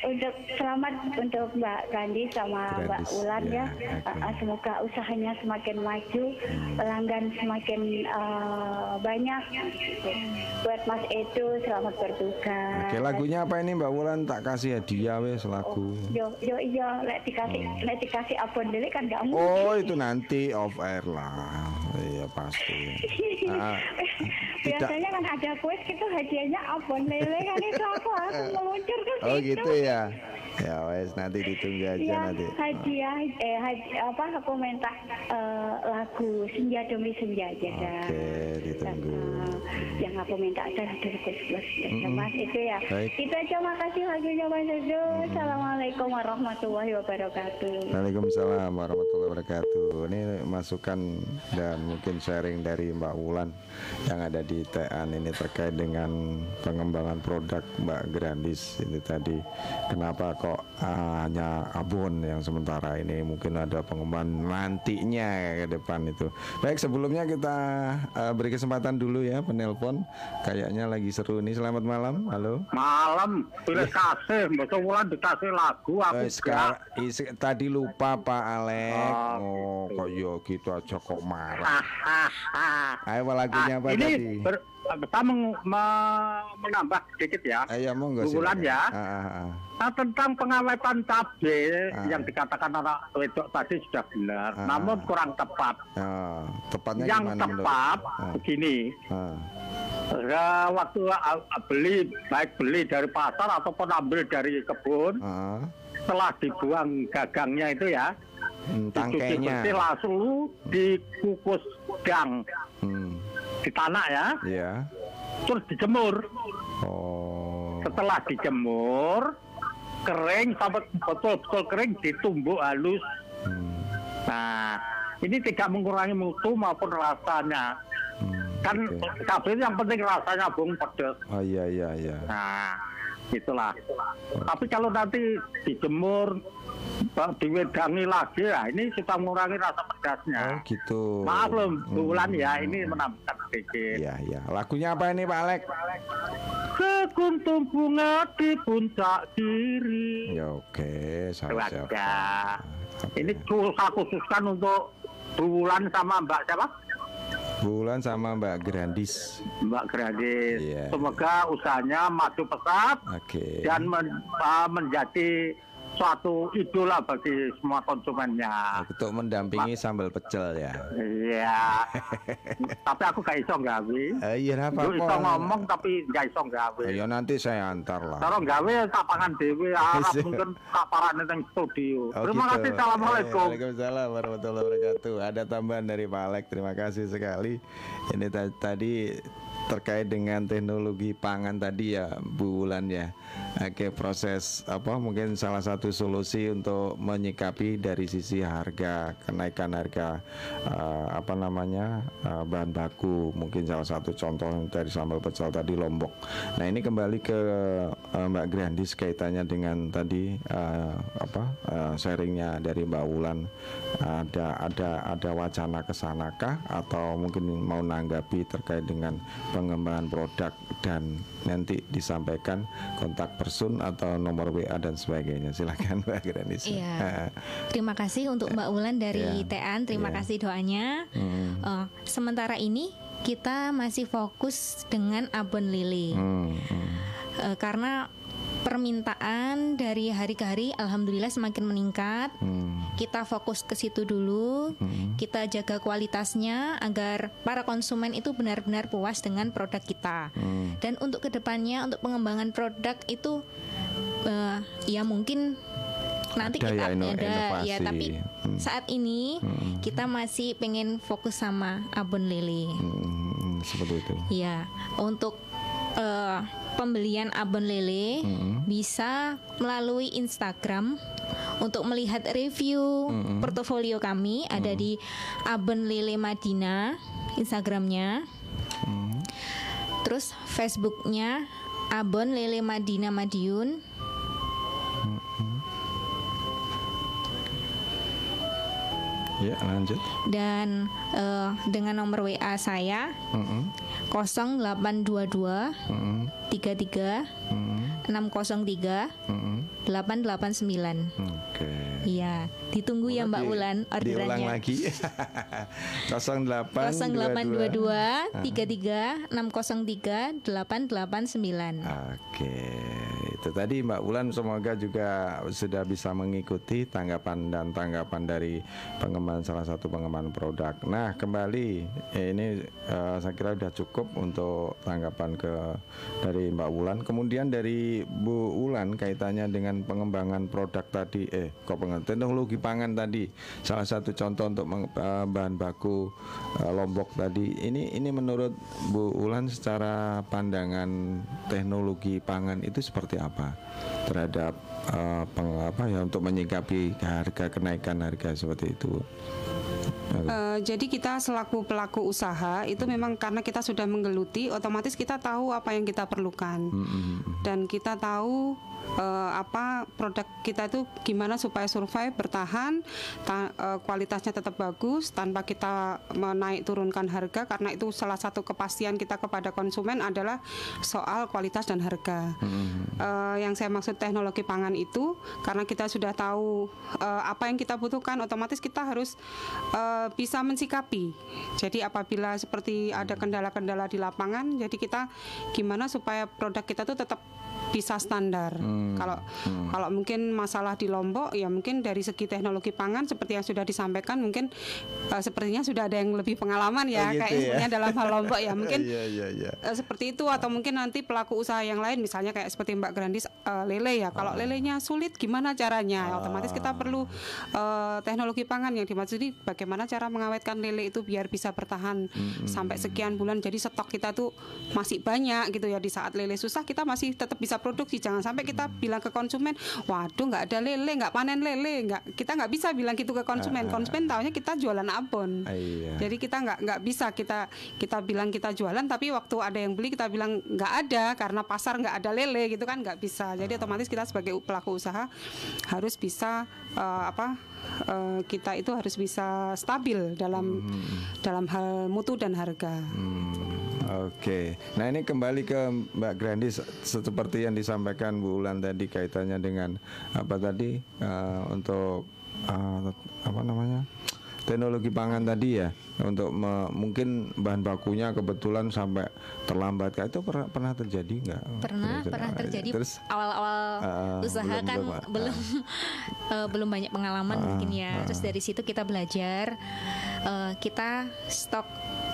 untuk selamat untuk Mbak Gandhi sama Mbak Ulan ya, ya. Uh, uh, semoga usahanya semakin maju pelanggan semakin uh, banyak gitu. buat Mas Edo selamat bertugas Oke lagunya apa ini Mbak Wulan tak kasih hadiah wes lagu. Yo yo iya lek dikasih lek dikasih abon dulu kan nggak mungkin. Oh itu nanti off air lah. Iya pasti. (laughs) Ah, tidak. Biasanya kan ada kuis gitu hadiahnya abon lele kan itu aku langsung meluncur ke Oh gitu ya. Ya. Ya wes nanti ditunggu aja Ya, nanti. hadiah eh hadi- apa aku minta eh, lagu senja demi senja aja. Oke, ditunggu. Eh, yang aku minta adalah dari Plus ya, Mas itu ya. Baik. Itu aja makasih lagunya Mas Edo. Assalamualaikum warahmatullahi wabarakatuh. Waalaikumsalam warahmatullahi wabarakatuh. Ini masukan dan mungkin sharing dari Mbak Wulan yang ada di TAN ini terkait dengan pengembangan produk Mbak Grandis ini tadi. Kenapa kok ah, hanya abon yang sementara ini mungkin ada pengembangan nantinya ke depan itu. Baik sebelumnya kita ah, beri kesempatan dulu ya penelpon. Kayaknya lagi seru nih. Selamat malam. Halo. Malam, pilih kasih, besok bulan dikasih lagu aku Eh, sekarang isi- tadi lupa Pak Alek. Oh, kok yo gitu aja kok marah. Ayo lagunya apa Ah, ini tadi? ber- meng- me- menambah sedikit ya. Ayo monggo Bulan ya. Ah, ah, ah. Nah, tentang pengawetan cabai Ah. yang dikatakan anak wedok tadi sudah benar, Ah. namun kurang tepat. Ah, tepatnya yang gimana tepat Ah, begini, ah. eh, waktu a- a- beli baik beli dari pasar ataupun ambil dari kebun, Ah. setelah dibuang gagangnya itu ya, Hmm, dicuci bersih tangkainya. langsung dikukus gang Hmm, di tanah ya, ya. terus dijemur. Oh. Setelah dijemur, kering sampai betul-betul kering ditumbuk halus. Hmm, Nah, ini tidak mengurangi mutu maupun rasanya. hmm, Kan cabai itu yang penting rasanya bung pedas. Oh iya iya iya. Nah, itulah. Tapi kalau nanti dijemur, diwedangi lagi, ya ini sudah mengurangi rasa Oh pedasnya. gitu. Maaf loh, Hmm, bulan ya, ini menambahkan sedikit. Iya iya. Lagunya apa ini Pak Alek? Sekuntum bunga di puncak kiri. Ya oke. Oke. Ini saya khususkan untuk Bulan sama Mbak siapa? Bulan sama Mbak Grandis. Mbak Gradis. Iya. Semoga usahanya maju pesat Oke. dan men- uh, menjadi suatu idola bagi semua konsumennya. Untuk mendampingi sambal pecel ya. Iya. (laughs) tapi aku gak iso gawe. Eh, iya apa Lu iso ngomong tapi gak iso gawe. Ya nanti saya antar lah. Kalau gawe tak pangan dewe harap (laughs) Iya. mungkin tak parane nang studio. Oh, Terima gitu. kasih. Assalamualaikum. Eh, Waalaikumsalam warahmatullahi wabarakatuh. Ada tambahan dari Pak Alek. Terima kasih sekali. Ini ta- tadi terkait dengan teknologi pangan tadi ya Bu Wulan ya. Oke, proses apa mungkin salah satu solusi untuk menyikapi dari sisi harga kenaikan harga eh, apa namanya eh, bahan baku. Mungkin salah satu contoh dari sambal pecel tadi Lombok. Nah, ini kembali ke eh, Mbak Grandis kaitannya dengan tadi eh, apa eh, sharingnya dari Mbak Wulan. Ada ada ada wacana ke sanakah atau mungkin mau nanggapi terkait dengan pengembangan produk dan nanti disampaikan kontak person atau nomor WA dan sebagainya silakan Mbak Grandis. Iya. Terima kasih untuk Mbak Ulan dari Iya. TAN. Terima Iya. kasih doanya. Hmm. Eh, sementara ini kita masih fokus dengan abon lele Hmm, hmm. Eh, karena permintaan dari hari ke hari alhamdulillah semakin meningkat. Hmm. Kita fokus ke situ dulu. Hmm. Kita jaga kualitasnya agar para konsumen itu benar-benar puas dengan produk kita. Hmm. Dan untuk ke depannya untuk pengembangan produk itu eh, ya mungkin nanti Ada kita ya, ada ya inovasi. tapi Hmm. saat ini Hmm. kita masih pengen fokus sama abon lele. Hmm, hmm, seperti itu. Ya, untuk eh, pembelian abon lele Hmm. bisa melalui Instagram untuk melihat review Hmm. portofolio kami ada di abon lele Madina Instagramnya. Hmm. Terus Facebooknya abon lele Madina Madiun. Ya lanjut. Dan eh, dengan nomor WA saya Hmm, 0822 hmm, 33 hmm, 603 hmm. 889. Oke. Iya, ditunggu ya Mbak Di- Ulan Diulang orderannya. lagi. 08 0822 33 603 889. Oke, itu tadi Mbak Wulan semoga juga sudah bisa mengikuti tanggapan dan tanggapan dari pengembangan salah satu pengembangan produk. Nah kembali eh, ini eh, saya kira sudah cukup untuk tanggapan ke dari Mbak Wulan. Kemudian dari Bu Wulan kaitannya dengan pengembangan produk tadi, eh kok pengembangan teknologi pangan tadi. Salah satu contoh untuk eh, bahan baku eh, Lombok tadi. Ini ini menurut Bu Wulan secara pandangan teknologi pangan itu seperti apa terhadap eh, peng- apa ya untuk menyikapi harga kenaikan harga seperti itu. Eh, jadi kita selaku pelaku usaha itu memang karena kita sudah menggeluti, otomatis kita tahu apa yang kita perlukan. Dan kita tahu eh, apa produk kita itu gimana supaya survive bertahan, ta- eh, kualitasnya tetap bagus tanpa kita menaik turunkan harga karena itu salah satu kepastian kita kepada konsumen adalah soal kualitas dan harga. Eh, yang saya maksud teknologi pangan itu karena kita sudah tahu eh, apa yang kita butuhkan, otomatis kita harus eh, bisa mensikapi. Jadi apabila seperti ada kendala-kendala di lapangan, jadi kita gimana supaya produk kita tuh tetap bisa standar. Kalau kalau mungkin masalah di Lombok ya mungkin dari segi teknologi pangan seperti yang sudah disampaikan mungkin eh, sepertinya sudah ada yang lebih pengalaman ya Oh, gitu kayaknya ya. dalam hal Lombok ya (laughs) mungkin Iya iya iya. Eh, seperti itu atau mungkin nanti pelaku usaha yang lain misalnya kayak seperti Mbak Grandis eh, lele ya Ah. kalau lelenya sulit gimana caranya otomatis kita perlu eh, teknologi pangan yang dimaksud ini bagaimana cara mengawetkan lele itu biar bisa bertahan sampai sekian bulan jadi stok kita tuh masih banyak gitu ya di saat lele susah kita masih tetap bisa produksi. Jangan sampai kita bilang ke konsumen waduh nggak ada lele nggak panen lele. Nggak kita nggak bisa bilang gitu ke konsumen. Konsumen taunya kita jualan abon. Ah, iya. jadi kita nggak nggak bisa kita kita bilang kita jualan tapi waktu ada yang beli kita bilang nggak ada karena pasar nggak ada lele gitu kan nggak bisa. Jadi otomatis kita sebagai pelaku usaha harus bisa eh, apa eh, kita itu harus bisa stabil dalam dalam hal mutu dan harga. Hmm, Oke, nah ini kembali ke Mbak Grandis seperti yang disampaikan Bu Ulan tadi kaitannya dengan apa tadi eh, untuk eh, apa namanya teknologi pangan tadi ya untuk me- mungkin bahan bakunya kebetulan sampai terlambat. Itu pernah pernah terjadi nggak? pernah Kira-kira? pernah terjadi. Terus? Awal-awal Ah, usaha belum- kan belum, ah. belum (laughs) eh, belum banyak pengalaman mungkin ya. terus dari situ kita belajar eh, kita stok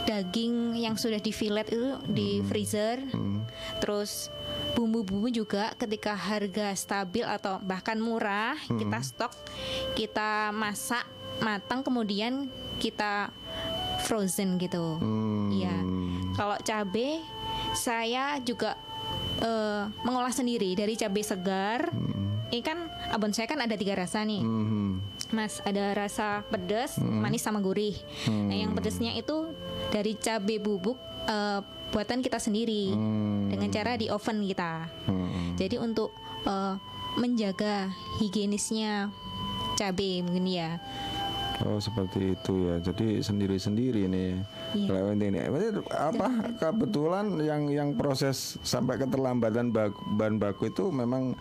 daging yang sudah di fillet itu di freezer. Terus bumbu-bumbu juga ketika harga stabil atau bahkan murah kita stok kita masak matang kemudian kita frozen gitu Hmm. Iya. Kalau cabe saya juga eh, mengolah sendiri dari cabai segar. Ini kan abon saya kan ada tiga rasa nih. Hmm. Mas, ada rasa pedas, manis sama gurih. Nah, yang pedasnya itu dari cabai bubuk eh, buatan kita sendiri dengan cara di oven kita. Jadi untuk eh, menjaga higienisnya cabai mungkin ya. Oh seperti itu ya. Jadi sendiri-sendiri nih. Iya. Kalau ini apa kebetulan yang yang proses sampai keterlambatan baku, bahan baku itu memang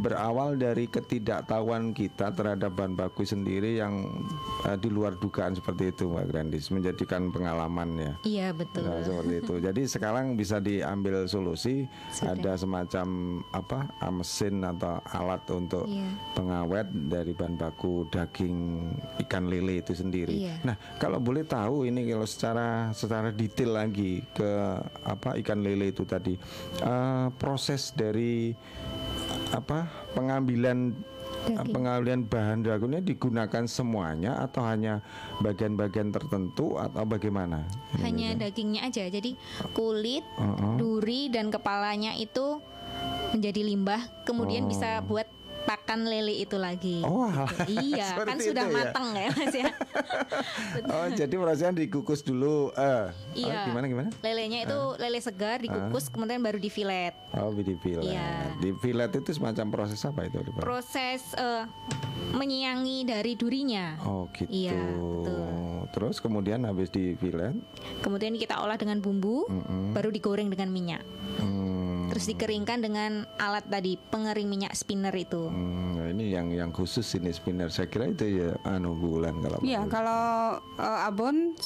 berawal dari ketidaktahuan kita terhadap bahan baku sendiri yang eh, di luar dugaan seperti itu Mbak Grandis menjadikan pengalaman ya. Iya betul. Nah, seperti itu. Jadi sekarang bisa diambil solusi Sudah. ada semacam apa ah, mesin atau alat untuk Iya. pengawet dari bahan baku daging ikan lele itu sendiri. Iya. Nah, kalau boleh tahu ini kalau secara secara detail lagi ke apa ikan lele itu tadi eh, proses dari apa pengambilan Daging. pengambilan bahan dagingnya digunakan semuanya atau hanya bagian-bagian tertentu atau bagaimana? hanya dagingnya aja. Jadi kulit, duri dan kepalanya itu menjadi limbah, kemudian bisa buat pakan lele itu lagi. Oh, alah. iya, (laughs) kan sudah ya? matang ya Mas ya. (laughs) Oh, jadi prosesnya dikukus dulu. Eh, Iya. oh, gimana gimana? Lelenya itu lele segar dikukus kemudian baru di fillet. Oh, di fillet. Iya. Di fillet itu semacam proses apa itu? Proses eh, menyiangi dari durinya. Oh, gitu. Iya, betul. Terus kemudian habis di fillet, Kemudian kita olah dengan bumbu, baru digoreng dengan minyak. hmm, Terus dikeringkan dengan alat tadi pengering minyak spinner itu. hmm, nah ini yang yang khusus ini spinner. Saya kira itu ya anu bulan kalau Iya, kalau eh, abon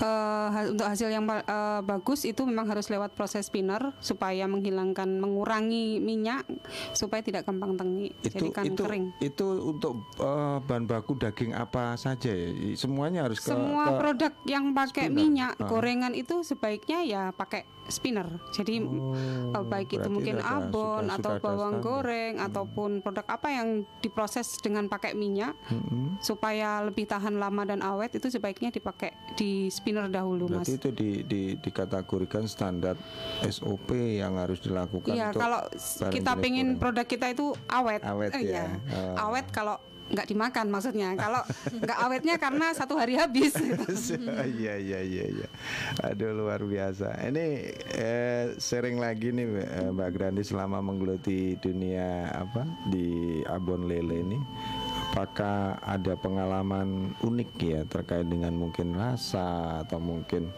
eh, ha- untuk hasil yang eh, bagus itu memang harus lewat proses spinner supaya menghilangkan mengurangi minyak supaya tidak gampang tengi itu jadi kan itu kering itu untuk eh, bahan baku daging apa saja ya? semuanya harus ke, semua ke- produk yang pakai spinner. minyak Ah. gorengan itu sebaiknya ya pakai spinner jadi eh, baik itu Oh, mungkin ada- abon sudah- atau sudah bawang standar. Hmm. goreng ataupun produk apa yang diproses dengan pakai minyak Mm-mm. supaya lebih tahan lama dan awet itu sebaiknya dipakai di spinner dahulu mas Berarti itu di, di, dikategorikan standar SOP yang harus dilakukan Iya, kalau kita pengen goreng. produk kita itu awet, Awet Eh, ya. iya. Oh. awet kalau nggak dimakan maksudnya. (laughs) Kalau nggak awetnya karena satu hari habis. (laughs) Iya iya iya iya. Aduh luar biasa. Ini eh, sering lagi nih eh, Mbak Grandi selama menggeluti dunia apa di abon lele ini. Apakah ada pengalaman unik ya terkait dengan mungkin rasa atau mungkin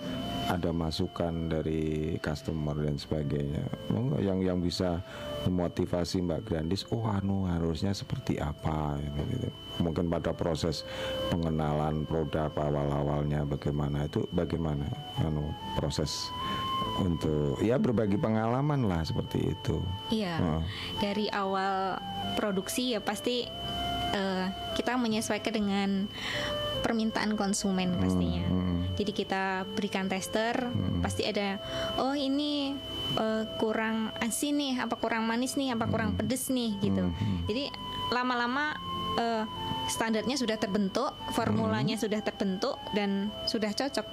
ada masukan dari customer dan sebagainya yang yang bisa memotivasi Mbak Grandis oh anu harusnya seperti apa gitu, gitu. mungkin pada proses pengenalan produk awal-awalnya bagaimana itu bagaimana anu proses untuk ya berbagi pengalaman lah seperti itu Iya. Heeh. Dari awal produksi ya pasti eh, kita menyesuaikan dengan permintaan konsumen pastinya. hmm. Jadi kita berikan tester, pasti ada oh ini eh, kurang asin nih, apa kurang manis nih, apa kurang pedes nih gitu. Jadi lama-lama eh, standarnya sudah terbentuk, formulanya sudah terbentuk dan sudah cocok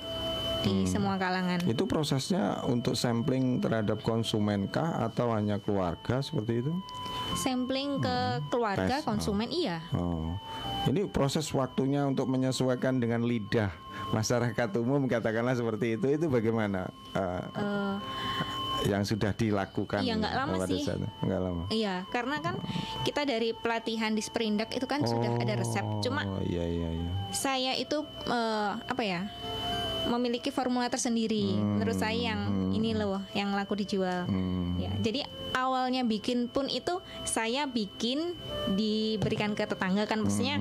di semua kalangan. itu prosesnya untuk sampling terhadap konsumen kah atau hanya keluarga seperti itu Sampling ke keluarga Tes, konsumen iya. Oh, ini proses waktunya untuk menyesuaikan dengan lidah masyarakat umum katakanlah seperti itu itu bagaimana eh, Eh, yang sudah dilakukan Iya, nggak lama sih. nggak lama Iya, karena kan kita dari pelatihan di Sprindak itu kan sudah ada resep. Cuma oh iya iya iya saya itu eh, apa ya? Memiliki formula tersendiri. Menurut saya yang ini loh yang laku dijual. Hmm. Ya, jadi awalnya bikin pun itu saya bikin diberikan ke tetangga kan maksudnya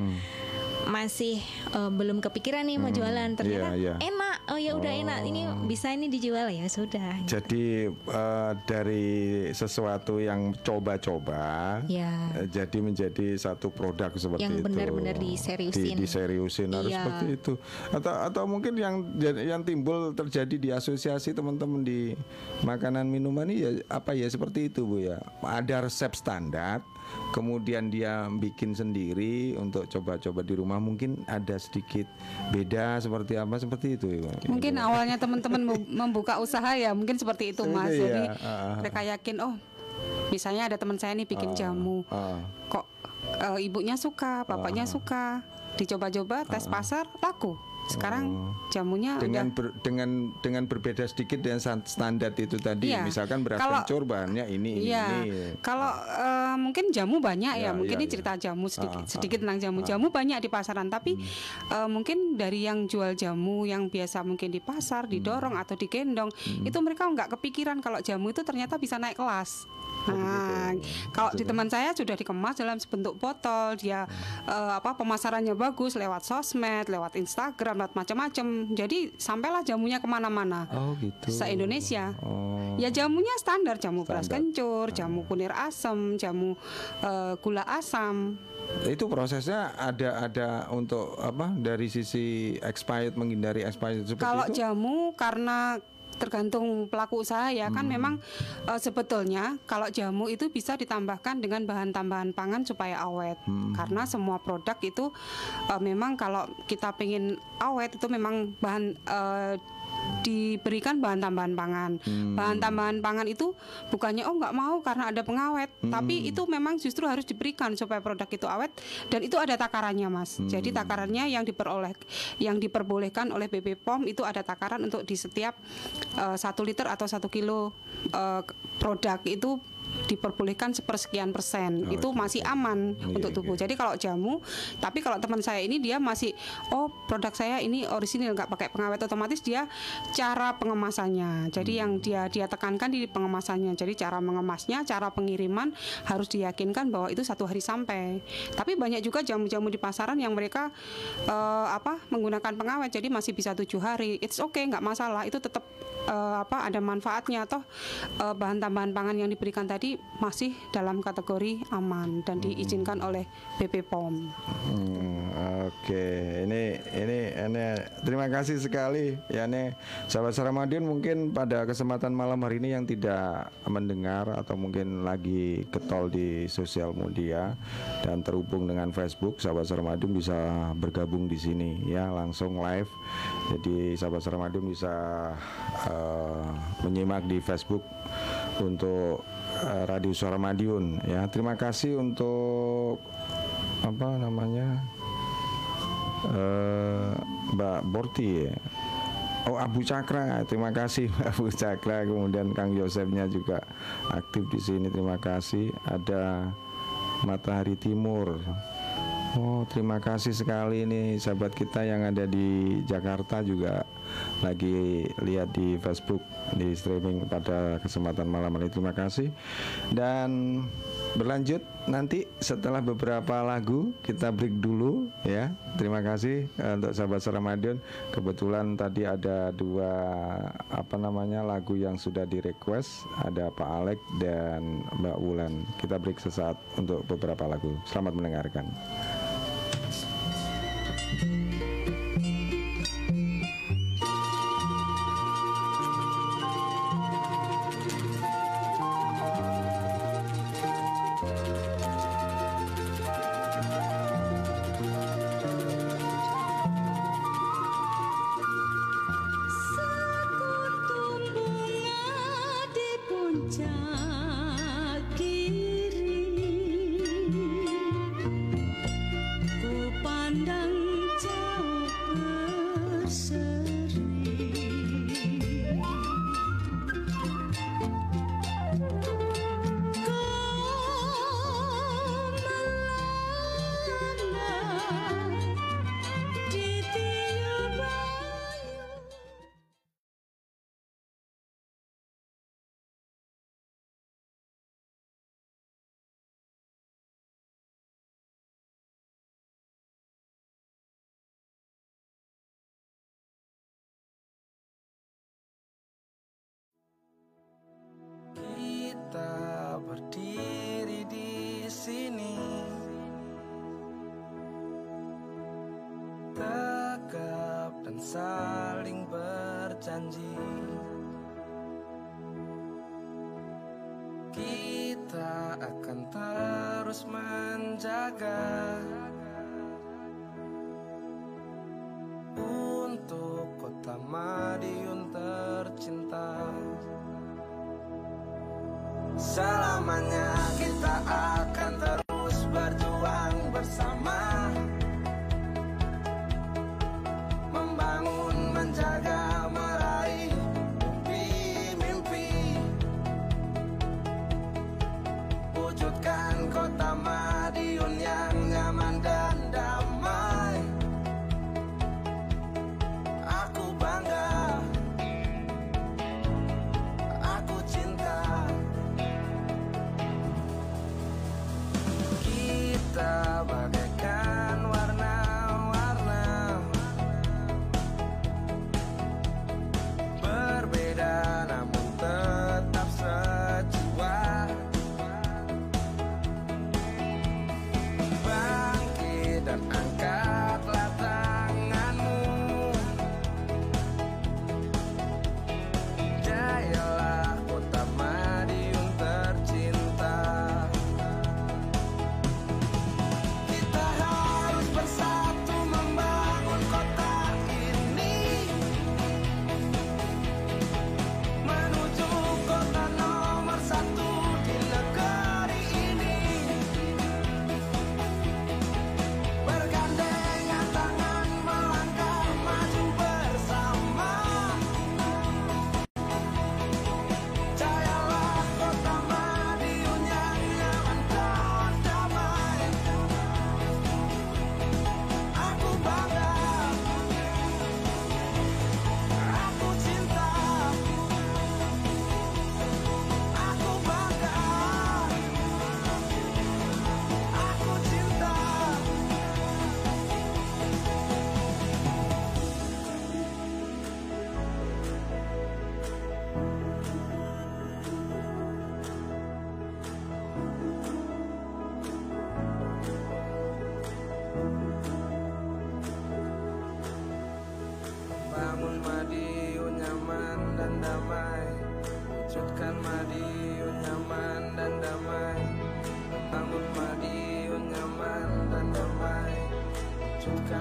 masih eh, belum kepikiran nih mau jualan. Ternyata Iya, iya. enak. Oh ya udah enak. Ini bisa ini dijual ya? Sudah. Jadi eh, dari sesuatu yang coba-coba ya eh, jadi menjadi satu produk seperti Yang itu. benar-benar diseriusin. Di- diseriusin. Harus Iya. seperti itu. Atau atau mungkin yang yang timbul terjadi di asosiasi teman-teman di makanan minuman ini ya apa ya? Seperti itu bu ya. Ada resep standar kemudian dia bikin sendiri untuk coba-coba di rumah mungkin ada sedikit beda seperti apa seperti itu ya, Bu? Mungkin awalnya teman-teman mem- membuka usaha ya mungkin seperti itu mas. Jadi ya, ah. mereka yakin oh misalnya ada teman saya nih bikin jamu, Ah. kok eh, ibunya suka, bapaknya suka, dicoba-coba tes pasar laku. Sekarang jamunya dengan udah ber- dengan dengan berbeda sedikit dengan standar itu tadi Iya. misalkan beras Kalau- kencur bahannya ini ini Iya, ini kalau eh, mungkin jamu banyak Ya, ya, mungkin ya, ini ya. cerita jamu sedikit, Ah, ah, sedikit tentang jamu. Jamu banyak di pasaran, tapi Hmm. eh, mungkin dari yang jual jamu yang biasa mungkin di pasar Hmm. didorong atau digendong, itu mereka nggak kepikiran kalau jamu itu ternyata bisa naik kelas. Nah, kalau di teman saya sudah dikemas dalam sebentuk botol, dia eh, apa pemasarannya bagus lewat sosmed, lewat Instagram, lewat macam-macam. Jadi sampailah jamunya ke mana-mana. Oh gitu. Se Indonesia. oh. Ya jamunya standar. Jamu beras Standar. kencur, jamu kunir asam, jamu eh, gula asam. itu prosesnya ada ada untuk apa dari sisi expired menghindari expired seperti Kalau itu? jamu karena tergantung pelaku usaha ya kan Hmm. memang eh, sebetulnya kalau jamu itu bisa ditambahkan dengan bahan tambahan pangan supaya awet Hmm. karena semua produk itu eh, memang kalau kita pengen awet itu memang bahan eh, diberikan bahan tambahan pangan Hmm. bahan tambahan pangan itu bukannya oh nggak mau karena ada pengawet Hmm. tapi itu memang justru harus diberikan supaya produk itu awet dan itu ada takarannya mas Hmm. jadi takarannya yang diperoleh yang diperbolehkan oleh BP POM itu ada takaran untuk di setiap eh, satu liter atau satu kilo eh, produk itu diperbolehkan sepersekian persen. itu masih aman Iya, untuk tubuh. Jadi kalau jamu, tapi kalau teman saya ini dia masih oh produk saya ini orisinil nggak pakai pengawet otomatis dia cara pengemasannya. Jadi yang dia dia tekankan di pengemasannya. Jadi cara mengemasnya, cara pengiriman harus diyakinkan bahwa itu satu hari sampai. Tapi banyak juga jamu-jamu di pasaran yang mereka eh, apa menggunakan pengawet jadi masih bisa tujuh hari. It's okay nggak masalah. Itu tetap eh, apa ada manfaatnya toh eh, bahan tambahan pangan yang diberikan tadi masih dalam kategori aman dan diizinkan oleh BP POM. Hmm, Oke, ini ini ini terima kasih sekali ya nih sahabat Ramadan mungkin pada kesempatan malam hari ini yang tidak mendengar atau mungkin lagi ketol di sosial media dan terhubung dengan Facebook sahabat Ramadan bisa bergabung di sini ya langsung live. Jadi sahabat Ramadan bisa eh, menyimak di Facebook untuk Radio Suara Madiun ya. Terima kasih untuk apa namanya eh Mbak Borti ya. Oh Abu Cakra, terima kasih Abu Cakra. Kemudian Kang Yosefnya juga aktif di sini. Terima kasih. Ada Matahari Timur. Oh terima kasih sekali nih sahabat kita yang ada di Jakarta juga lagi lihat di Facebook di streaming pada kesempatan malam ini. Terima kasih dan berlanjut nanti setelah beberapa lagu kita break dulu ya. Terima kasih eh, untuk sahabat Ramadan. Kebetulan tadi ada dua apa namanya lagu yang sudah di request ada Pak Alek dan Mbak Wulan. Kita break sesaat untuk beberapa lagu. Selamat mendengarkan. Puncak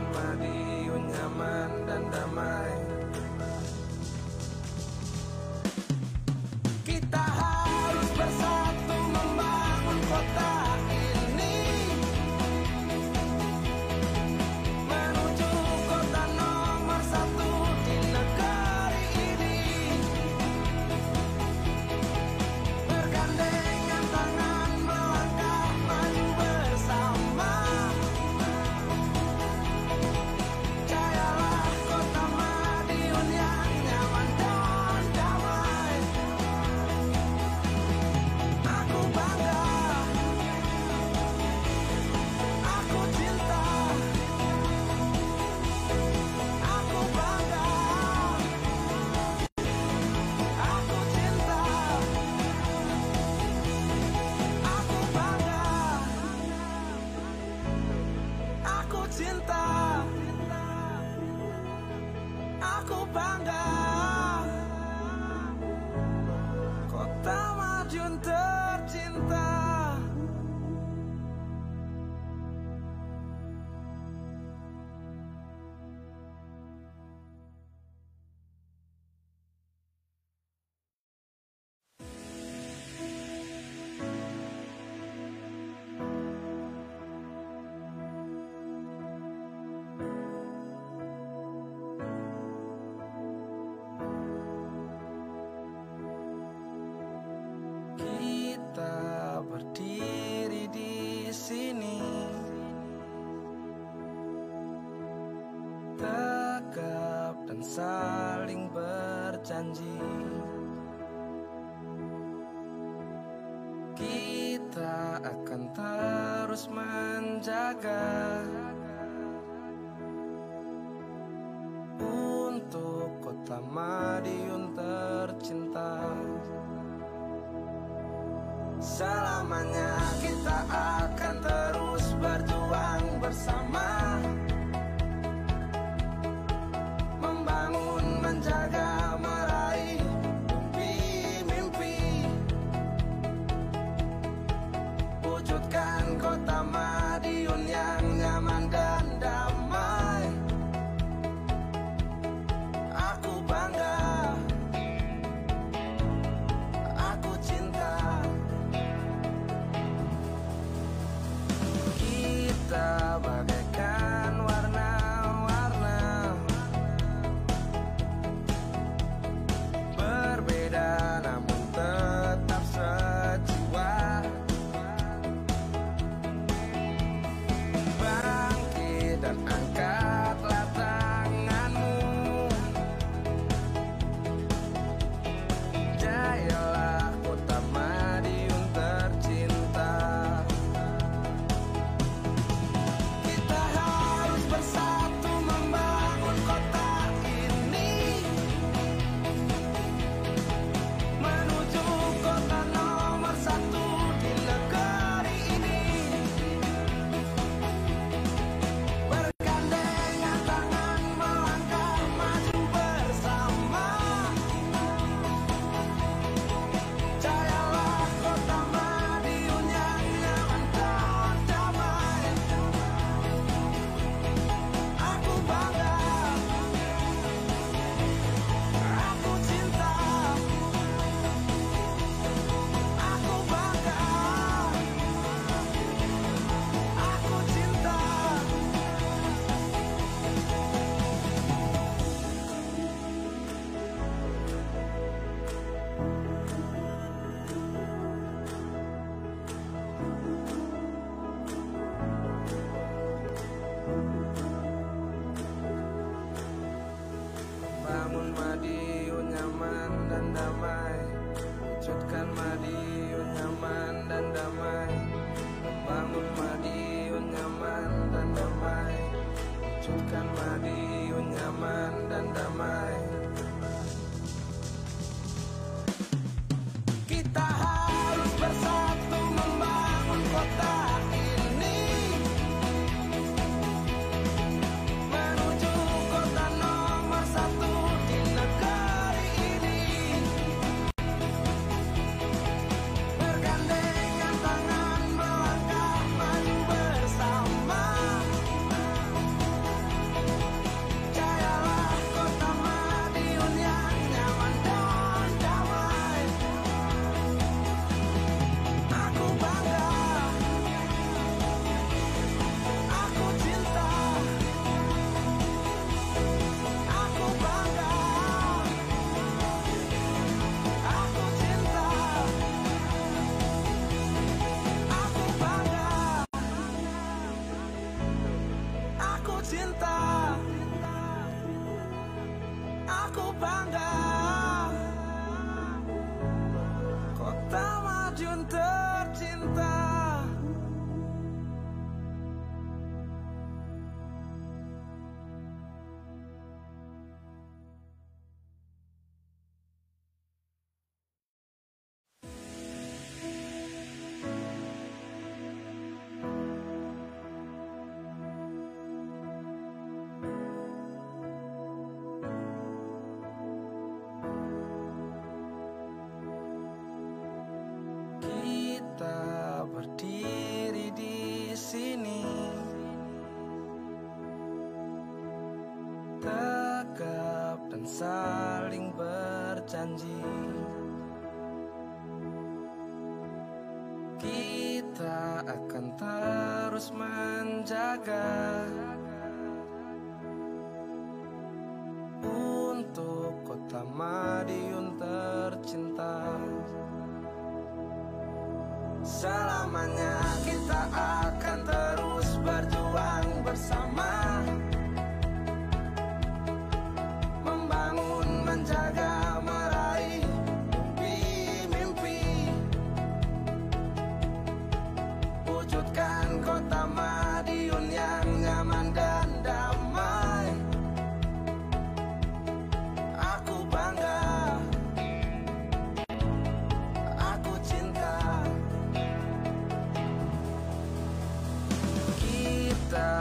Wujudkan Madiun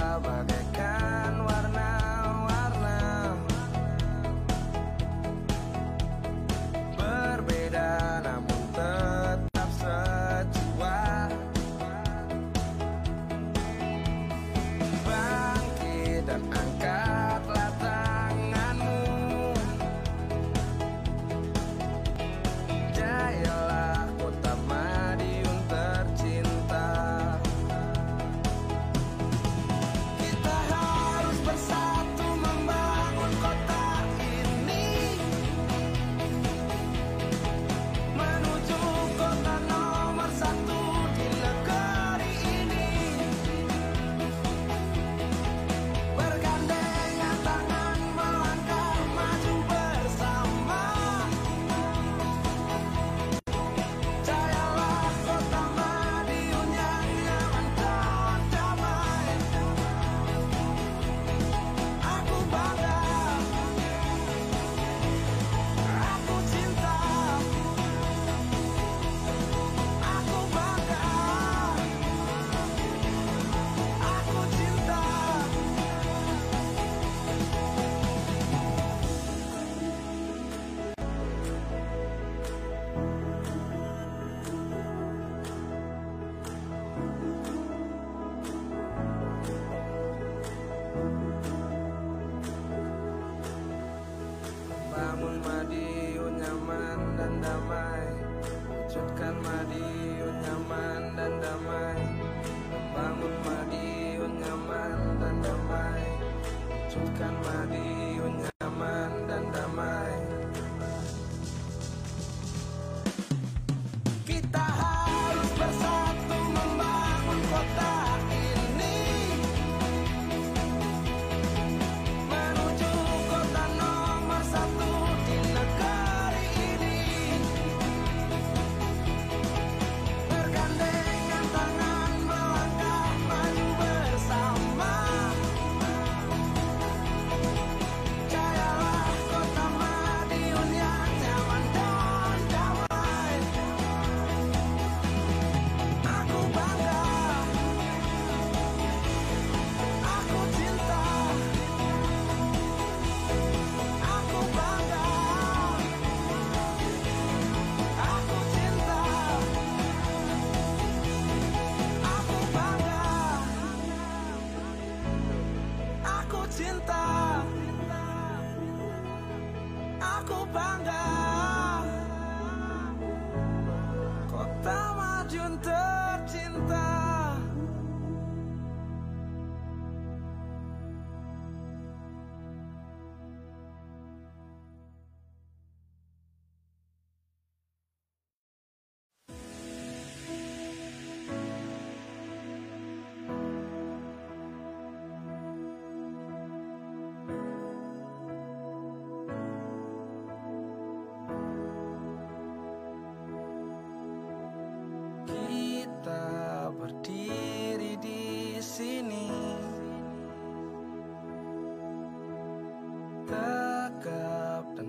kita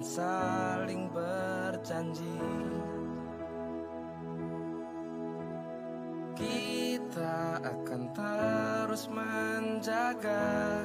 saling berjanji. Kita akan terus menjaga.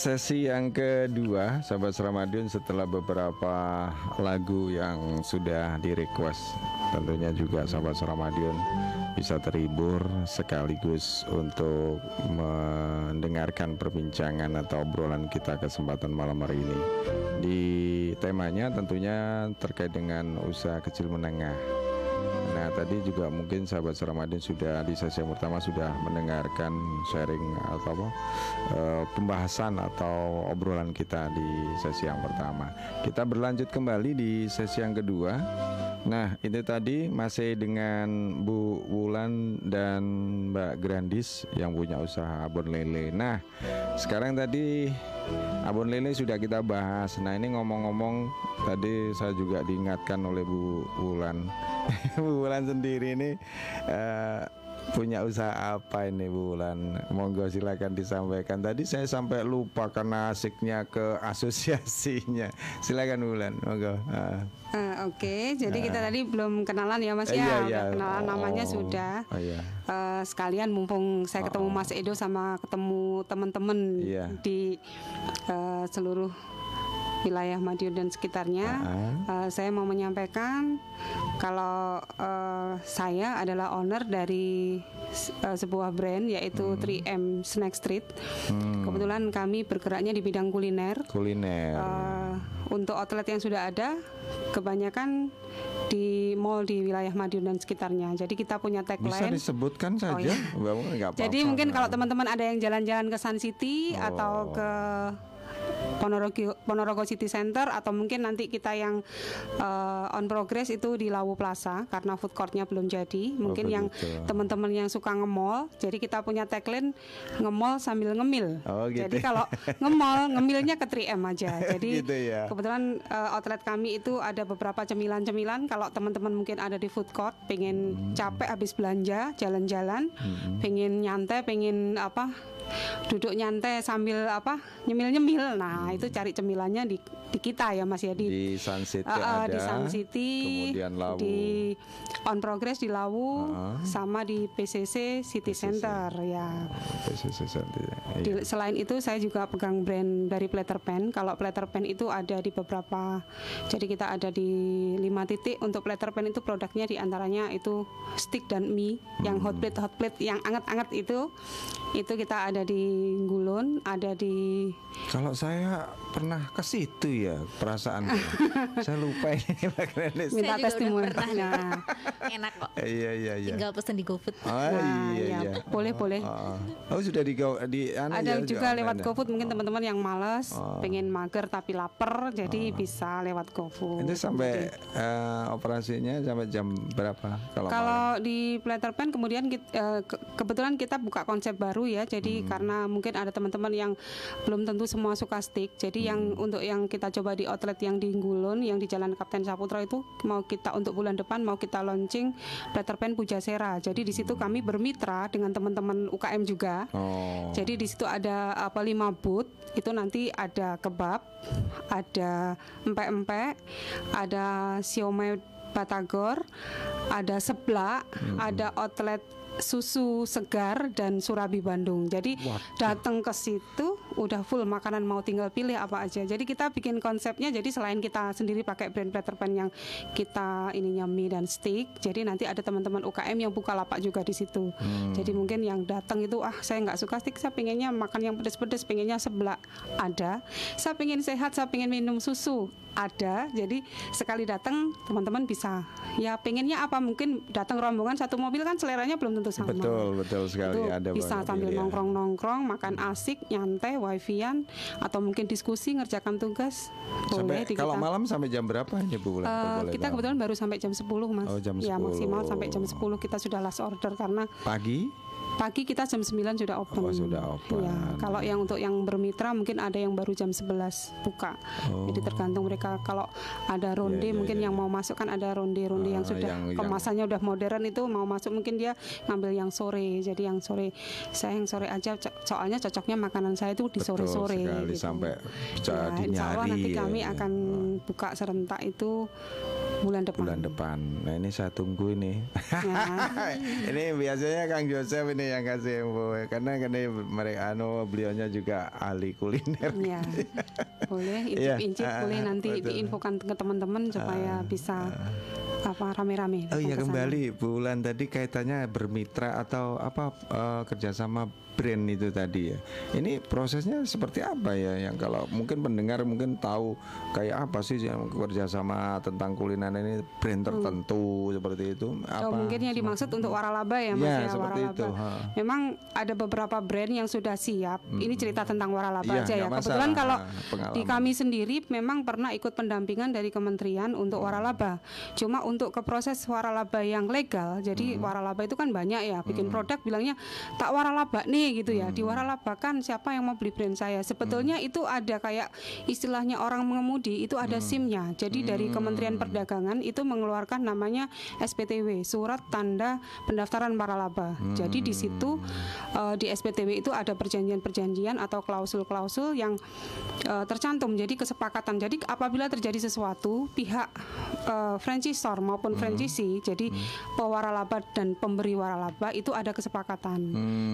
sesi yang kedua Sahabat Ramadun setelah beberapa lagu yang sudah di request Tentunya juga Sahabat Ramadun bisa terhibur sekaligus untuk mendengarkan perbincangan atau obrolan kita kesempatan malam hari ini. Di temanya tentunya terkait dengan usaha kecil menengah tadi juga mungkin sahabat Suramadin sudah di sesi yang pertama sudah mendengarkan sharing atau apa eh, pembahasan atau obrolan kita di sesi yang pertama. Kita berlanjut kembali di sesi yang kedua. Nah itu tadi masih dengan Bu Wulan dan Mbak Grandis yang punya usaha abon lele. Nah sekarang tadi abon lele sudah kita bahas. Nah ini ngomong-ngomong tadi saya juga diingatkan oleh Bu Wulan. (laughs) Bu Wulan sendiri ini eh, punya usaha apa ini Bu Wulan? Monggo silakan disampaikan. Tadi saya sampai lupa karena asiknya ke asosiasinya. (laughs) Silakan Bu Wulan. Monggo. Ah. Eh, Oke, jadi kita tadi belum kenalan ya Mas Eh, ya. iya, iya. Kenalan namanya Oh, sudah. oh, iya. Eh, sekalian mumpung saya ketemu Mas Edo sama ketemu teman-teman Iya. di eh, seluruh wilayah Madiun dan sekitarnya, eh, saya mau menyampaikan kalau eh, saya adalah owner dari eh, sebuah brand yaitu 3M Snack Street. Kebetulan kami bergeraknya di bidang kuliner. Kuliner. Eh, untuk outlet yang sudah ada, kebanyakan di mall di wilayah Madiun dan sekitarnya. Jadi kita punya Bisa tagline. disebutkan saja. iya. Mbak Wulan, nggak Jadi mungkin kalau teman-teman ada yang jalan-jalan ke Sun City Oh. atau ke Ponorogo, Ponorogo City Center atau mungkin nanti kita yang eh, on progress itu di Lawu Plaza karena food courtnya belum jadi. Mungkin yang Oh, begitu. teman-teman yang suka nge-mall, jadi kita punya tagline nge-mall sambil ngemil. Oh, gitu. Jadi kalau nge-mall ngemilnya ke 3M aja. (laughs) Jadi Gitu ya. kebetulan eh, outlet kami itu ada beberapa cemilan-cemilan. Kalau teman-teman mungkin ada di food court, pengen Hmm. capek habis belanja, jalan-jalan, pengen nyantai, pengen apa? Duduk nyantai sambil apa? Nyemil-nyemil. Nah, itu cari cemilannya di di kita ya Mas ya di di Sun City ah, ada. di Sun City, Kemudian Lawu. di On Progress di Lawu, Ah. sama di PCC City Center ya. PCC Santi. Iya. Di- selain itu saya juga pegang brand dari Platter Pen. Kalau Platter Pen itu ada di beberapa, jadi kita ada di lima titik. Untuk Platter Pen itu produknya di antaranya itu stick dan mie, yang hot plate hot plate yang anget-anget itu, itu kita ada di Gulun, ada di Kalau saya pernah ke situ ya perasaan (laughs) saya lupa ini Grenis. minta testimoni. Nah, (laughs) Enak kok. Iya iya iya. Tinggal pesen di GoFood. Oh Nah, iya ya, iya. boleh, boleh. Oh, oh. Oh, sudah di go di anu ada ya, juga lewat ya? GoFood mungkin teman-teman yang males, Oh. pengen mager tapi lapar, jadi bisa lewat GoFood. Itu sampai eh, operasinya sampai jam berapa kalau, Kalau di Platter Pen kemudian kit- eh, ke- kebetulan kita buka konsep baru ya. Jadi karena mungkin ada teman-teman yang belum tentu semua suka stick. Jadi yang untuk yang kita coba di outlet yang di Gulun yang di Jalan Kapten Saputra itu mau kita untuk bulan depan mau kita launching Platter Pen Pujasera. Jadi di situ kami bermitra dengan teman-teman UKM juga. Oh. Jadi di situ ada apa lima booth itu nanti ada kebab, ada empek-empek, ada siomay batagor, ada seblak, ada outlet susu segar dan surabi Bandung. Jadi datang ke situ udah full makanan mau tinggal pilih apa aja. Jadi kita bikin konsepnya jadi selain kita sendiri pakai brand Platter Pan yang kita ininya mie dan stick, jadi nanti ada teman-teman UKM yang buka lapak juga di situ. Jadi mungkin yang datang itu ah saya nggak suka stick, saya pengennya makan yang pedas-pedas, pengennya seblak ada. Saya pengen sehat, saya pengen minum susu ada. Jadi sekali datang teman-teman bisa ya pengennya apa mungkin datang rombongan satu mobil kan seleranya belum tentu sama. Betul, betul sekali. Itu Ada bisa sambil pilihan. nongkrong-nongkrong, makan asik, nyantai, wifi-an atau mungkin diskusi ngerjakan tugas. Sampai Boleh di kalau kita. malam sampai jam berapa ya Bu? Boleh kita tahu. kebetulan baru sampai jam 10 mas Oh, jam Ya 10. maksimal sampai jam 10 kita sudah last order Karena pagi pagi kita jam 9 sudah open Oh, sudah open. Ya, Kalau yang untuk yang bermitra mungkin ada yang baru jam 11 buka Jadi tergantung mereka Kalau ada ronde Oh. Iya, iya, mungkin iya. yang mau masuk kan ada ronde-ronde yang Ah, sudah yang- yang- kemasannya udah modern itu Mau masuk mungkin dia ngambil yang sore Jadi yang sore Saya yang sore aja Soalnya cocoknya makanan saya itu di sore-sore gitu. sampai Ya, insya Allah nanti ya, kami ya. akan buka serentak itu bulan depan. bulan depan. Nah ini saya tunggu ini. Ya. (laughs) ini biasanya Kang Joseph ini yang kasih info karena karena mereka anu beliaunya juga ahli kuliner. Ya, boleh Iya, incip-incip ah, boleh nanti betul. diinfokan ke teman-teman supaya bisa apa rame-rame. Oh iya kembali bulan tadi kaitannya bermitra atau apa eh, kerjasama brand itu tadi ya. Ini prosesnya seperti apa ya? Yang kalau mungkin pendengar mungkin tahu kayak apa sih yang kerjasama tentang kuliner ini brand tertentu seperti itu? Apa? Oh, mungkin yang dimaksud untuk waralaba ya Mas Ya, ya, seperti waralaba. itu, ha. Memang ada beberapa brand yang sudah siap. Ini cerita tentang waralaba Iya, aja ya. Kebetulan masalah, kalau pengalaman. di kami sendiri memang pernah ikut pendampingan dari kementerian untuk waralaba. Cuma untuk ke proses waralaba yang legal. Jadi waralaba itu kan banyak ya. Bikin produk bilangnya tak waralaba nih gitu ya. Di waralabakan siapa yang mau beli brand saya? Sebetulnya itu ada kayak istilahnya orang mengemudi itu ada SIM-nya. Jadi dari Kementerian Perdagangan itu mengeluarkan namanya SPTW, Surat Tanda Pendaftaran Waralaba. Jadi di situ eh, di SPTW itu ada perjanjian-perjanjian atau klausul-klausul yang eh, tercantum. Jadi kesepakatan. Jadi apabila terjadi sesuatu pihak eh, franchisor maupun franchisee, jadi pewaralaba dan pemberi waralaba itu ada kesepakatan.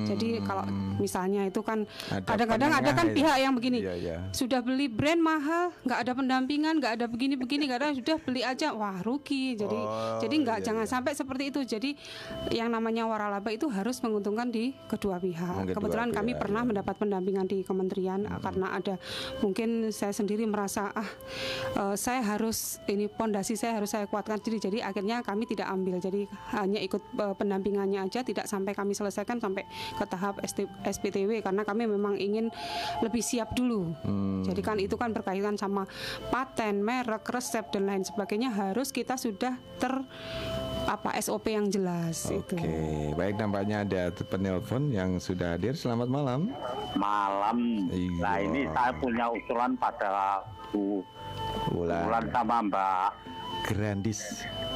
Jadi kalau misalnya itu kan Ada kadang-kadang ada kan itu. pihak yang begini Iya, iya. sudah beli brand mahal nggak ada pendampingan nggak ada begini begini nggak ada sudah beli aja wah rugi jadi Oh, jadi nggak iya, jangan iya. sampai seperti itu jadi yang namanya waralaba itu harus menguntungkan di kedua pihak Kedua kebetulan kami pihak, pernah iya. mendapat pendampingan di kementerian karena ada mungkin saya sendiri merasa ah eh, saya harus ini pondasi saya harus saya kuatkan sendiri jadi akhirnya kami tidak ambil jadi hanya ikut eh, pendampingannya aja tidak sampai kami selesaikan sampai ke tahap SPTW karena kami memang ingin lebih siap dulu jadi kan itu kan berkaitan sama paten merek resep dan lain sebagainya harus kita sudah ter apa SOP yang jelas Oke, itu baik nampaknya ada penelpon yang sudah hadir. Selamat malam. malam. Iya. Nah ini saya punya usulan pada Bu Bulan Bulan sama Mbak Grandis.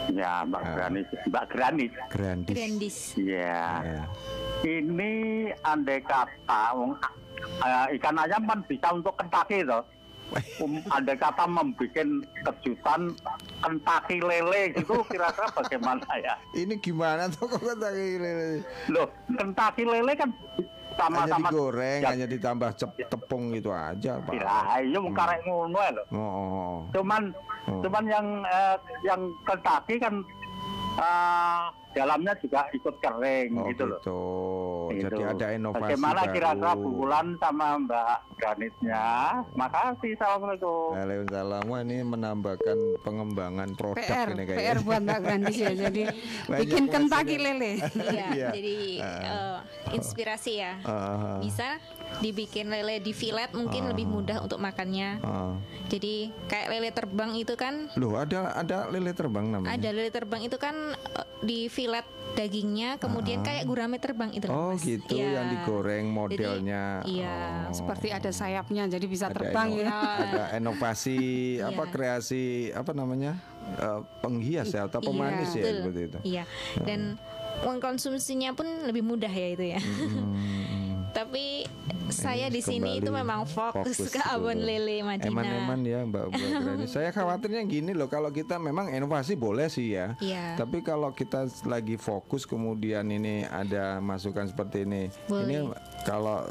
Ya Mbak Ah. Granit, Mbak Granit. Grandis. Grandis. Ya. Ya. Ini andai kata eh, ikan ayam kan bisa untuk kentaki toh. Um, andai kata membuat kejutan kentaki lele gitu kira-kira bagaimana ya? Ini gimana tuh kok kata lele? Loh, kentaki lele kan Hanya sama-sama digoreng, ya, hanya ditambah cep- tepung gitu aja, Pak. Ya, iya mau karek ngono ya loh. Oh, oh, oh. Cuman Hmm. cuman yang eh, yang kentaki kan eh, dalamnya juga ikut kering Oh, gitu loh. gitu. Gitu. Jadi ada inovasi Bagaimana kira-kira Bu Wulan sama Mbak Granitnya? Makasih, assalamualaikum. Waalaikumsalam. Wah, ini menambahkan pengembangan produk PR ini PR kayaknya. buat Mbak Grandis ya (laughs) jadi Banyak bikin kentaki lele (laughs) Iya, Iya. jadi eh, inspirasi ya. Ah, Bisa dibikin lele di fillet mungkin lebih mudah untuk makannya. ah. Jadi kayak lele terbang itu kan Loh, ada ada lele terbang namanya. ada lele terbang itu kan eh, di fillet dagingnya kemudian kayak gurame terbang itu loh, Oh, Mas. gitu Iya. yang digoreng Jadi, modelnya. iya, Oh. seperti ada sayapnya jadi bisa Ada terbang ya Ada inovasi (laughs) apa Iya. kreasi apa namanya? eh, penghias ya atau pemanis ya Betul. seperti itu. Iya. Dan mengkonsumsinya pun lebih mudah ya itu ya. Tapi saya di sini itu memang fokus, ke gitu abon lele Madinah. Eman-eman ya Mbak. (laughs) Saya khawatirnya gini loh kalau kita memang inovasi boleh sih ya. Iya. Tapi kalau kita lagi fokus kemudian ini ada masukan seperti ini, Boleh. ini kalau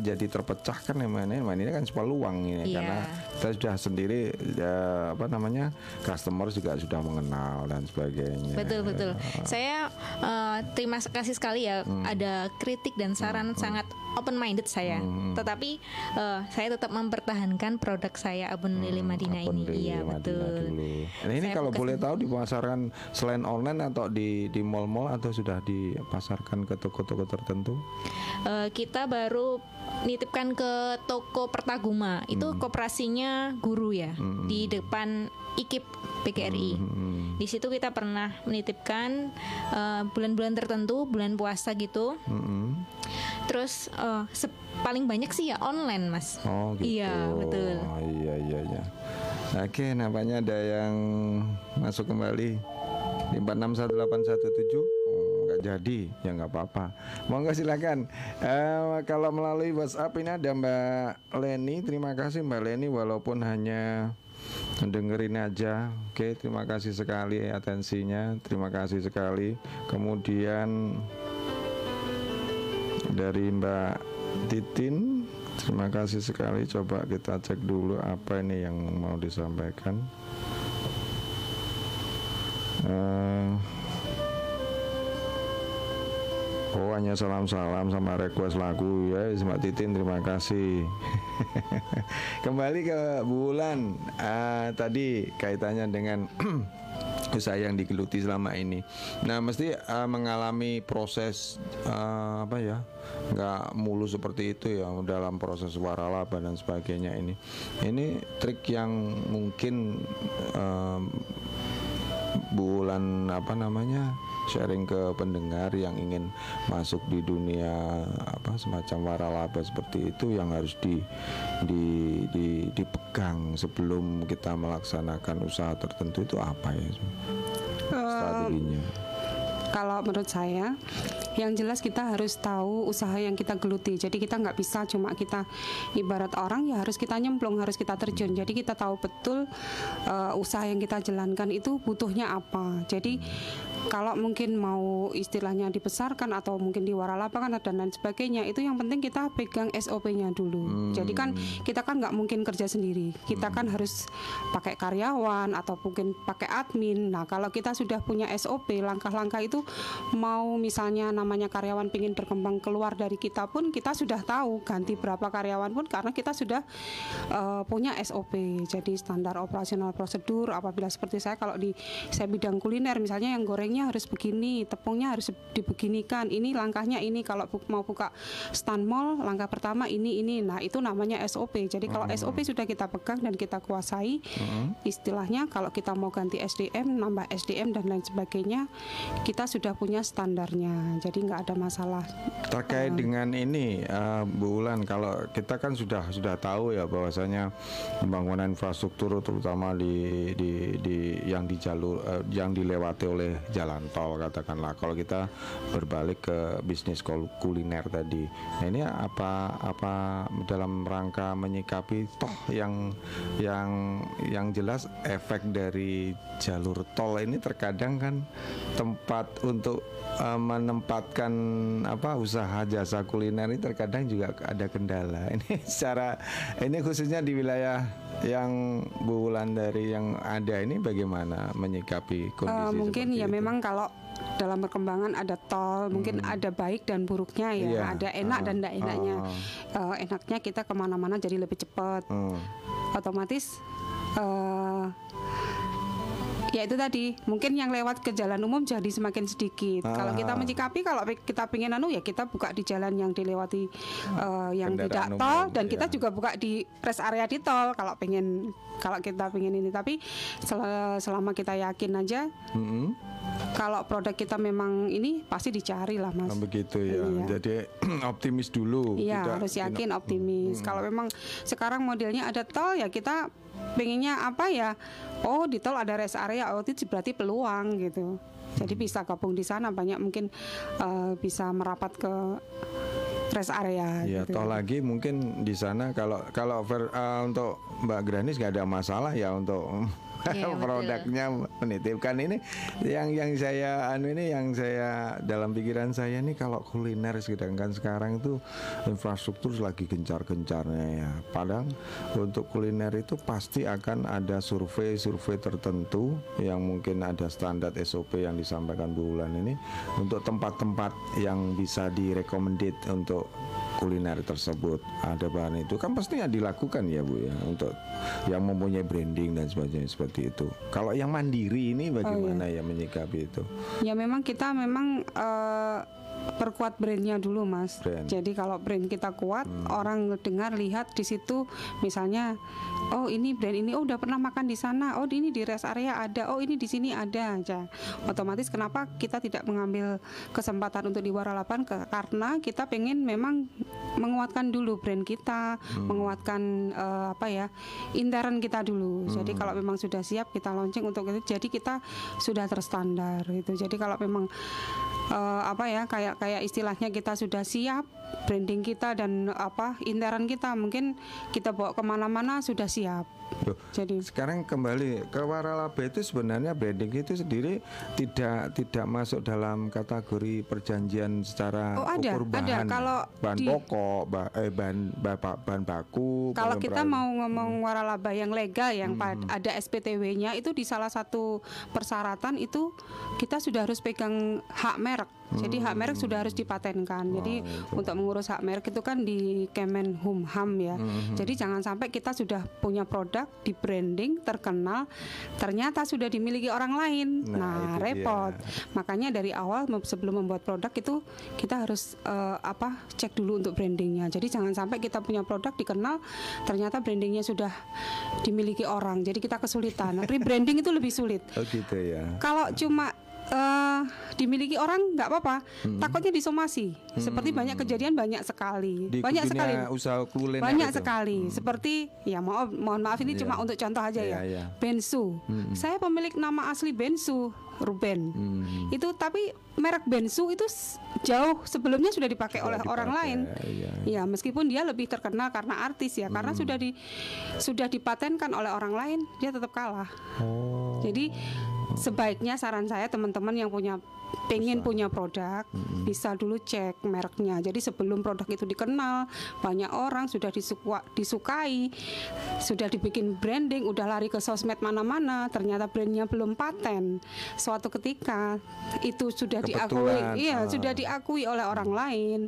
jadi terpecah kan emang ini emang ini kan peluang ini Iya. karena kita sudah sendiri ya, apa namanya customer juga sudah mengenal dan sebagainya. Betul betul. Saya eh, terima kasih sekali ya Hmm. ada kritik dan saran sangat open minded saya. Hmm. Tetapi eh, saya tetap mempertahankan produk saya Abon Lele Madinah Abon ini. Iya Madinah betul. dulu. Nah, ini Saya kalau boleh tahu dipasarkan selain online atau di di mall-mall atau sudah dipasarkan ke toko-toko tertentu? Eh, kita baru nitipkan ke toko Pertaguma. Itu koperasinya guru ya di depan IKIP PGRI. Hmm. Di situ kita pernah menitipkan eh, bulan-bulan tertentu, bulan puasa gitu. Mm-mm. Terus eh, se- paling banyak sih ya online, Mas. Oh gitu. Iya, betul. Oh, iya iya iya. Oke, nampaknya ada yang masuk kembali di 461817. Oh, nggak jadi, ya nggak apa-apa. Monggo silakan. Eh, kalau melalui WhatsApp ini ada Mbak Leni. Terima kasih Mbak Leni, walaupun hanya dengerin aja. Oke, terima kasih sekali atensinya. Terima kasih sekali. Kemudian dari Mbak Titin terima kasih sekali coba kita cek dulu apa ini yang mau disampaikan Eh, Oh hanya salam-salam sama request lagu ya Mbak Titin terima kasih (laughs) Kembali ke bulan Ah, Tadi kaitannya dengan (clears throat) usaha yang digeluti selama ini. Nah, mesti uh, mengalami proses uh, apa ya? nggak mulus seperti itu ya dalam proses waralaba dan sebagainya ini. Ini trik yang mungkin um, bulan apa namanya sharing ke pendengar yang ingin masuk di dunia apa semacam waralaba seperti itu yang harus di, di, di dipegang sebelum kita melaksanakan usaha tertentu itu apa ya strateginya? Kalau menurut saya, yang jelas kita harus tahu usaha yang kita geluti. Jadi kita nggak bisa cuma kita ibarat orang ya harus kita nyemplung, harus kita terjun. Jadi kita tahu betul uh, usaha yang kita jalankan itu butuhnya apa. Jadi kalau mungkin mau istilahnya dibesarkan atau mungkin diwaralapakan dan lain sebagainya, itu yang penting kita pegang SOP-nya dulu. Jadi kan kita kan nggak mungkin kerja sendiri. Kita kan harus pakai karyawan atau mungkin pakai admin. Nah kalau kita sudah punya SOP, langkah-langkah itu mau misalnya namanya karyawan pingin berkembang keluar dari kita pun kita sudah tahu ganti berapa karyawan pun karena kita sudah eh, punya SOP. Jadi standar operasional prosedur apabila seperti saya kalau di saya bidang kuliner misalnya yang gorengnya harus begini, tepungnya harus dibeginikan. Ini langkahnya ini kalau bu- mau buka stand mall langkah pertama ini ini. Nah, itu namanya SOP. Jadi kalau SOP sudah kita pegang dan kita kuasai istilahnya kalau kita mau ganti SDM, nambah SDM dan lain sebagainya, kita sudah punya standarnya. Jadi nggak ada masalah. Terkait dengan ini eh, Bu Ulan kalau kita kan sudah sudah tahu ya bahwasanya pembangunan infrastruktur terutama di di, di yang di jalur eh, yang dilewati oleh jalan tol katakanlah kalau kita berbalik ke bisnis kul- kuliner tadi. Nah, ini apa apa dalam rangka menyikapi toh yang yang yang jelas efek dari jalur tol ini terkadang kan tempat untuk eh, menempatkan apa usaha jasa kuliner ini terkadang juga ada kendala. (laughs) Ini secara ini khususnya di wilayah yang Bu Wulandari yang ada ini bagaimana menyikapi kondisi Eh, mungkin ya itu? memang kalau dalam perkembangan ada tol, mungkin ada baik dan buruknya ya, Iya. ada enak Ah, dan tidak enaknya. ah. Eh, enaknya kita ke mana-mana jadi lebih cepat, Hmm. otomatis. eh ya itu tadi mungkin yang lewat ke jalan umum jadi semakin sedikit. Kalau kita Ah. menyikapi kalau kita pengen anu ya kita buka di jalan yang dilewati eh, yang Kendaraan tidak tol umum, dan kita ya. juga buka di rest area di tol kalau pengen kalau kita pengen ini tapi sel- selama kita yakin aja Mm-mm. kalau produk kita memang ini pasti dicari lah mas. Oh, begitu ya. Iya. Jadi (clears throat) optimis dulu. Iya Tidak- harus yakin optimis. Kalau memang sekarang modelnya ada tol ya kita pengennya apa ya? Oh di tol ada rest area, oh itu berarti peluang gitu. Jadi bisa gabung di sana banyak mungkin eh, bisa merapat ke rest area. Ya, gitu. toh lagi mungkin di sana kalau kalau ver- eh, untuk Mbak Granis nggak ada masalah ya untuk Iya, (laughs) betul. produknya menitipkan ini yang yang saya anu ini yang saya dalam pikiran saya ini kalau kuliner sedangkan sekarang itu infrastruktur lagi gencar-gencarnya ya. Padahal untuk kuliner itu pasti akan ada survei-survei tertentu yang mungkin ada standar SOP yang disampaikan Bu Wulan ini untuk tempat-tempat yang bisa direkomendit untuk kuliner tersebut ada bahan itu kan pastinya dilakukan ya Bu ya untuk yang mempunyai branding dan sebagainya seperti itu. Kalau yang mandiri ini bagaimana ya menyikapi itu? Ya memang kita memang eh, perkuat brandnya dulu mas. Brand. Jadi kalau brand kita kuat, orang dengar lihat di situ, misalnya, oh ini brand ini, oh udah pernah makan di sana, oh ini di rest area ada, oh ini di sini ada aja. Otomatis kenapa kita tidak mengambil kesempatan untuk di waralapan? Karena kita pengen memang menguatkan dulu brand kita, menguatkan eh, apa ya indaran kita dulu. Jadi kalau memang sudah siap kita launching untuk itu, jadi kita sudah terstandar itu. Jadi kalau memang eh, apa ya kayak kayak istilahnya kita sudah siap branding kita dan apa interan kita mungkin kita bawa ke mana-mana sudah siap. Loh, Jadi sekarang kembali ke waralaba itu sebenarnya branding itu sendiri tidak tidak masuk dalam kategori perjanjian secara Oh, ada, ukur ada. bahan Kalau bahan di- pokok ba- eh bahan bapak bahan baku Kalau kita mau ngomong waralaba yang legal yang pad- ada SPTW-nya itu di salah satu persyaratan itu kita sudah harus pegang hak merek. Jadi hak merek sudah harus dipatenkan. Jadi untuk mengurus hak merek itu kan di Kemenhumham ya. Jadi jangan sampai kita sudah punya produk di branding terkenal ternyata sudah dimiliki orang lain. Nah, Nah, itu dia. repot. Makanya dari awal sebelum membuat produk itu kita harus eh, apa cek dulu untuk brandingnya. Jadi jangan sampai kita punya produk dikenal ternyata brandingnya sudah dimiliki orang. Jadi kita kesulitan. Rebranding (laughs) itu lebih sulit. Oh gitu ya. Kalau cuma eh, dimiliki orang nggak apa-apa. Takutnya disomasi. Seperti banyak kejadian banyak sekali. Di banyak sekali. usaha Banyak itu. sekali. Seperti ya maaf mohon maaf ini Iya. cuma untuk contoh aja Iya, ya. iya. Bensu. Saya pemilik nama asli Bensu, Ruben. Hmm. Itu tapi merek Bensu itu jauh sebelumnya sudah dipakai Sudah oleh orang dipakai, lain. iya. Ya, meskipun dia lebih terkenal karena artis ya, karena sudah di sudah dipatenkan oleh orang lain, dia tetap kalah. Oh. Jadi sebaiknya saran saya teman-teman yang punya pengen punya produk bisa dulu cek mereknya. Jadi sebelum produk itu dikenal banyak orang sudah disukwa- disukai, sudah dibikin branding, udah lari ke sosmed mana-mana, ternyata brandnya belum paten. Suatu ketika itu sudah diakui, Kebetulan, iya ah. sudah diakui oleh orang lain.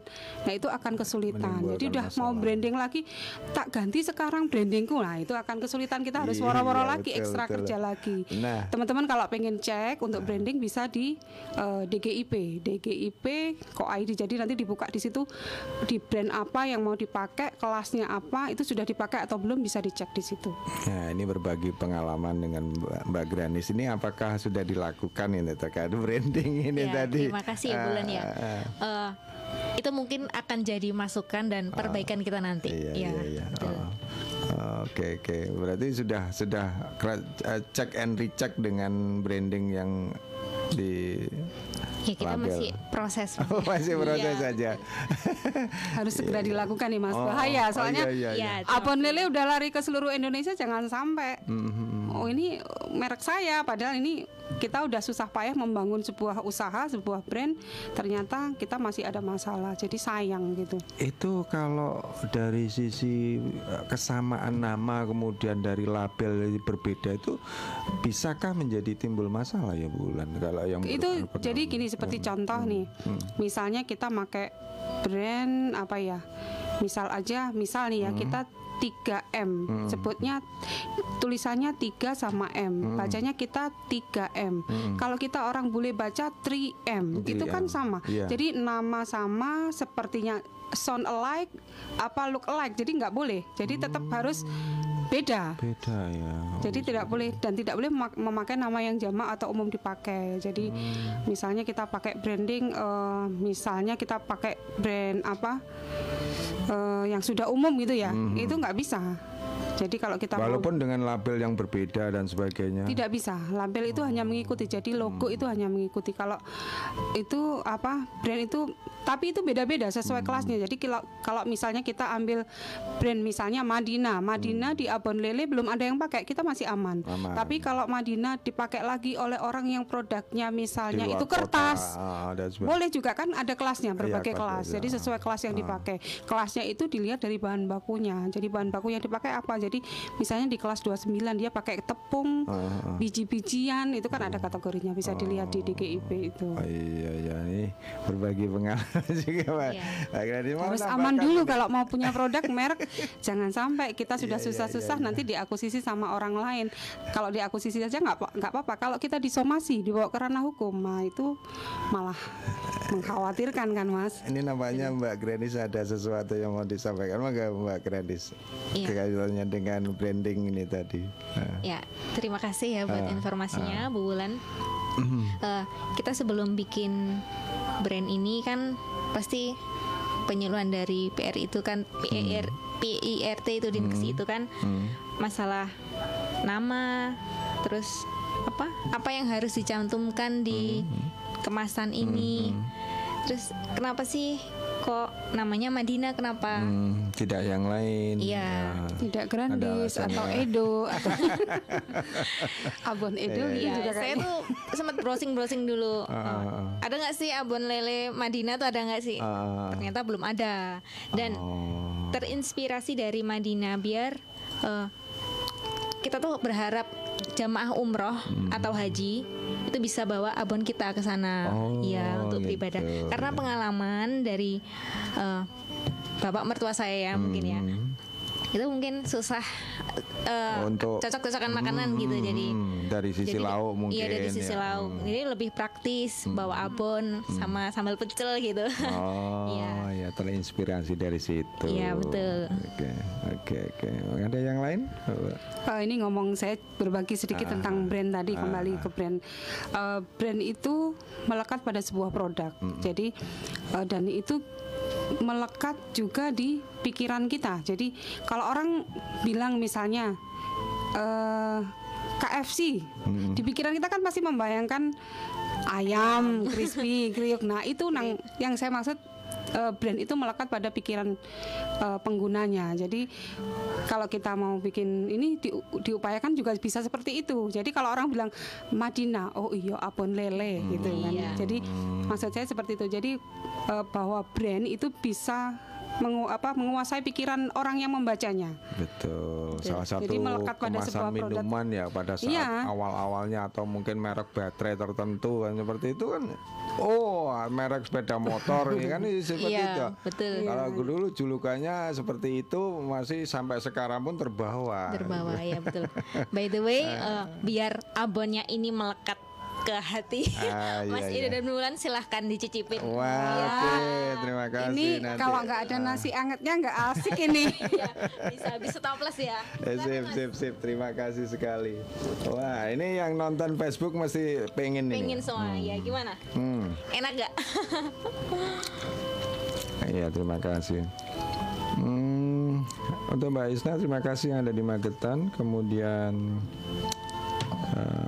Nah itu akan kesulitan. Jadi udah mau masalah. branding lagi, tak ganti sekarang brandingku. Nah itu akan kesulitan kita harus Iya, woro-woro lagi, betul, ekstra betul. kerja lagi. Nah. Teman-teman kalau pengen cek untuk branding bisa di eh, DGIP, DGIP kok ID. Jadi nanti dibuka di situ di brand apa yang mau dipakai, kelasnya apa, itu sudah dipakai atau belum bisa dicek di situ. Nah, ini berbagi pengalaman dengan Mbak, Granis ini apakah sudah dilakukan ini terkait branding ini Ya, tadi? Terima kasih ya Bulan ya. Eh, itu mungkin akan jadi masukan dan perbaikan kita nanti. Iya, Ya, iya, iya. betul. Oh. Oke, oke. Berarti sudah sudah eh, check and recheck dengan branding yang di Ya kita label. masih proses. (laughs) Oh, masih proses Iya. saja. Harus segera dilakukan nih Mas. Oh, Bahaya oh, soalnya iya, iya, iya. Ya, cuma- Abon lele udah lari ke seluruh Indonesia jangan sampai. Mhm. Oh ini merek saya. Padahal ini kita udah susah payah membangun sebuah usaha, sebuah brand, ternyata kita masih ada masalah. Jadi sayang gitu. Itu kalau dari sisi eh, kesamaan nama kemudian dari label berbeda itu bisakah menjadi timbul masalah ya Bulan kalau yang itu jadi gini seperti contoh nih. Misalnya kita pakai brand apa ya misal aja misal nih ya kita 3M sebutnya tulisannya 3 sama M. Bacanya kita 3M kalau kita orang bule baca 3M itu kan 3M. sama. Iya. jadi nama sama sepertinya sound alike apa look alike jadi nggak boleh jadi tetap harus beda beda ya. jadi tidak boleh dan tidak boleh memak- memakai nama yang jamak atau umum dipakai. Jadi misalnya kita pakai branding, eh, misalnya kita pakai brand apa eh, yang sudah umum gitu ya, itu nggak bisa. Jadi kalau kita mau- Walaupun dengan label yang berbeda dan sebagainya. tidak bisa, label itu hanya mengikuti. Jadi logo itu hanya mengikuti. Kalau itu apa brand itu, tapi itu beda-beda sesuai kelasnya. Jadi kalau kalau misalnya kita ambil brand misalnya Madina, Madina di Abon Lele belum ada yang pakai, kita masih aman. Aman. Tapi kalau Madina dipakai lagi oleh orang yang produknya misalnya itu kota, kertas. ah, dan sebagainya. Boleh juga kan ada kelasnya berbagai Iya, kelas. kelas, Jadi ya. sesuai kelas yang dipakai. Kelasnya itu dilihat dari bahan bakunya. Jadi bahan baku yang dipakai apa? Jadi misalnya di kelas 29 dia pakai tepung, Ah, biji-bijian itu kan ada kategorinya bisa dilihat di DGIP itu. Oh, iya iya ini berbagi pengalaman (laughs) juga Pak. Iya. Mau Harus aman dulu kalau mau punya produk (laughs) merek jangan sampai kita sudah Iya, iya, susah-susah iya, iya. nanti diakuisisi sama orang lain. Kalau diakuisisi saja nggak nggak apa-apa. Kalau kita disomasi dibawa ke ranah hukum, nah itu malah mengkhawatirkan kan mas. Ini nampaknya Mbak Granis ada sesuatu yang mau disampaikan Maka Mbak Granis Iya. Kaitannya dengan branding ini tadi Nah. Ya, terima kasih ya buat Ah, informasinya Bu Wulan. Eh, kita sebelum bikin brand ini kan pasti penyuluhan dari PR itu kan PIR, PIRT itu di itu kan Hmm. masalah nama terus apa apa yang harus dicantumkan di kemasan ini. Terus kenapa sih kok namanya Madinah? Kenapa? Hmm, tidak yang lain. Iya. Ya. Tidak Grandis atau Edo atau (laughs) Abon Edo gitu Iya, juga saya kayaknya. tuh sempat browsing-browsing dulu. Ah, ah, ah. Ada nggak sih abon lele Madinah tuh ada nggak sih? Ah. Ternyata belum ada. Dan Oh. terinspirasi dari Madinah biar eh, kita tuh berharap jamaah umroh atau haji itu bisa bawa abon kita ke sana, Oh, ya untuk gitu. beribadah. Karena pengalaman dari eh, bapak mertua saya ya mungkin ya, itu mungkin susah eh, Untuk- cocok-cocokan makanan gitu. Jadi Hmm, dari sisi jadi- lauk mungkin. Iya dari sisi ya. lauk. Jadi lebih praktis bawa abon sama sambal pecel gitu. Oh, (laughs) Iya. ya terinspirasi dari situ. Iya, betul. Oke, oke, oke. Ada yang lain? Eh, ini ngomong saya berbagi sedikit tentang brand tadi kembali ke brand. Eh, brand itu melekat pada sebuah produk. Jadi eh, dan itu melekat juga di pikiran kita. Jadi kalau orang bilang misalnya eh, KFC, di pikiran kita kan pasti membayangkan ayam crispy, kriuk. Nah itu nang yang saya maksud eh, brand itu melekat pada pikiran eh, penggunanya. Jadi kalau kita mau bikin ini di- diupayakan juga bisa seperti itu. Jadi kalau orang bilang Madinah, oh iya abon lele gitu kan. Iya. Jadi maksud saya seperti itu. Jadi eh, bahwa brand itu bisa mengu- apa, menguasai pikiran orang yang membacanya. Betul. Salah satu Jadi melekat pada kemasan sebuah produk. minuman ya pada saat Iya. awal-awalnya atau mungkin merek baterai tertentu kan seperti itu kan. Oh, merek sepeda motor (laughs) ya kan seperti Iya, itu. betul. Kalau dulu julukannya seperti itu masih sampai sekarang pun terbawa. Terbawa (laughs) ya betul. By the way, eh, biar abonnya ini melekat ke hati, Ah, (laughs) iya, Mas iya. Ida dan Bulan silahkan dicicipin. Wah, Ya, oke, terima kasih. ini nanti. kalau nggak ada nasi angetnya nggak asik ini. (laughs) ya, bisa bisa toples ya. Eh, sip, sip, sip. Terima kasih sekali. Wah, ini yang nonton Facebook mesti pengen ini. Pengen semua ya gimana? Hmm. Enak gak? (laughs) Iya, terima kasih. Hmm, untuk Mbak Isna, terima kasih yang ada di Magetan. Kemudian eh,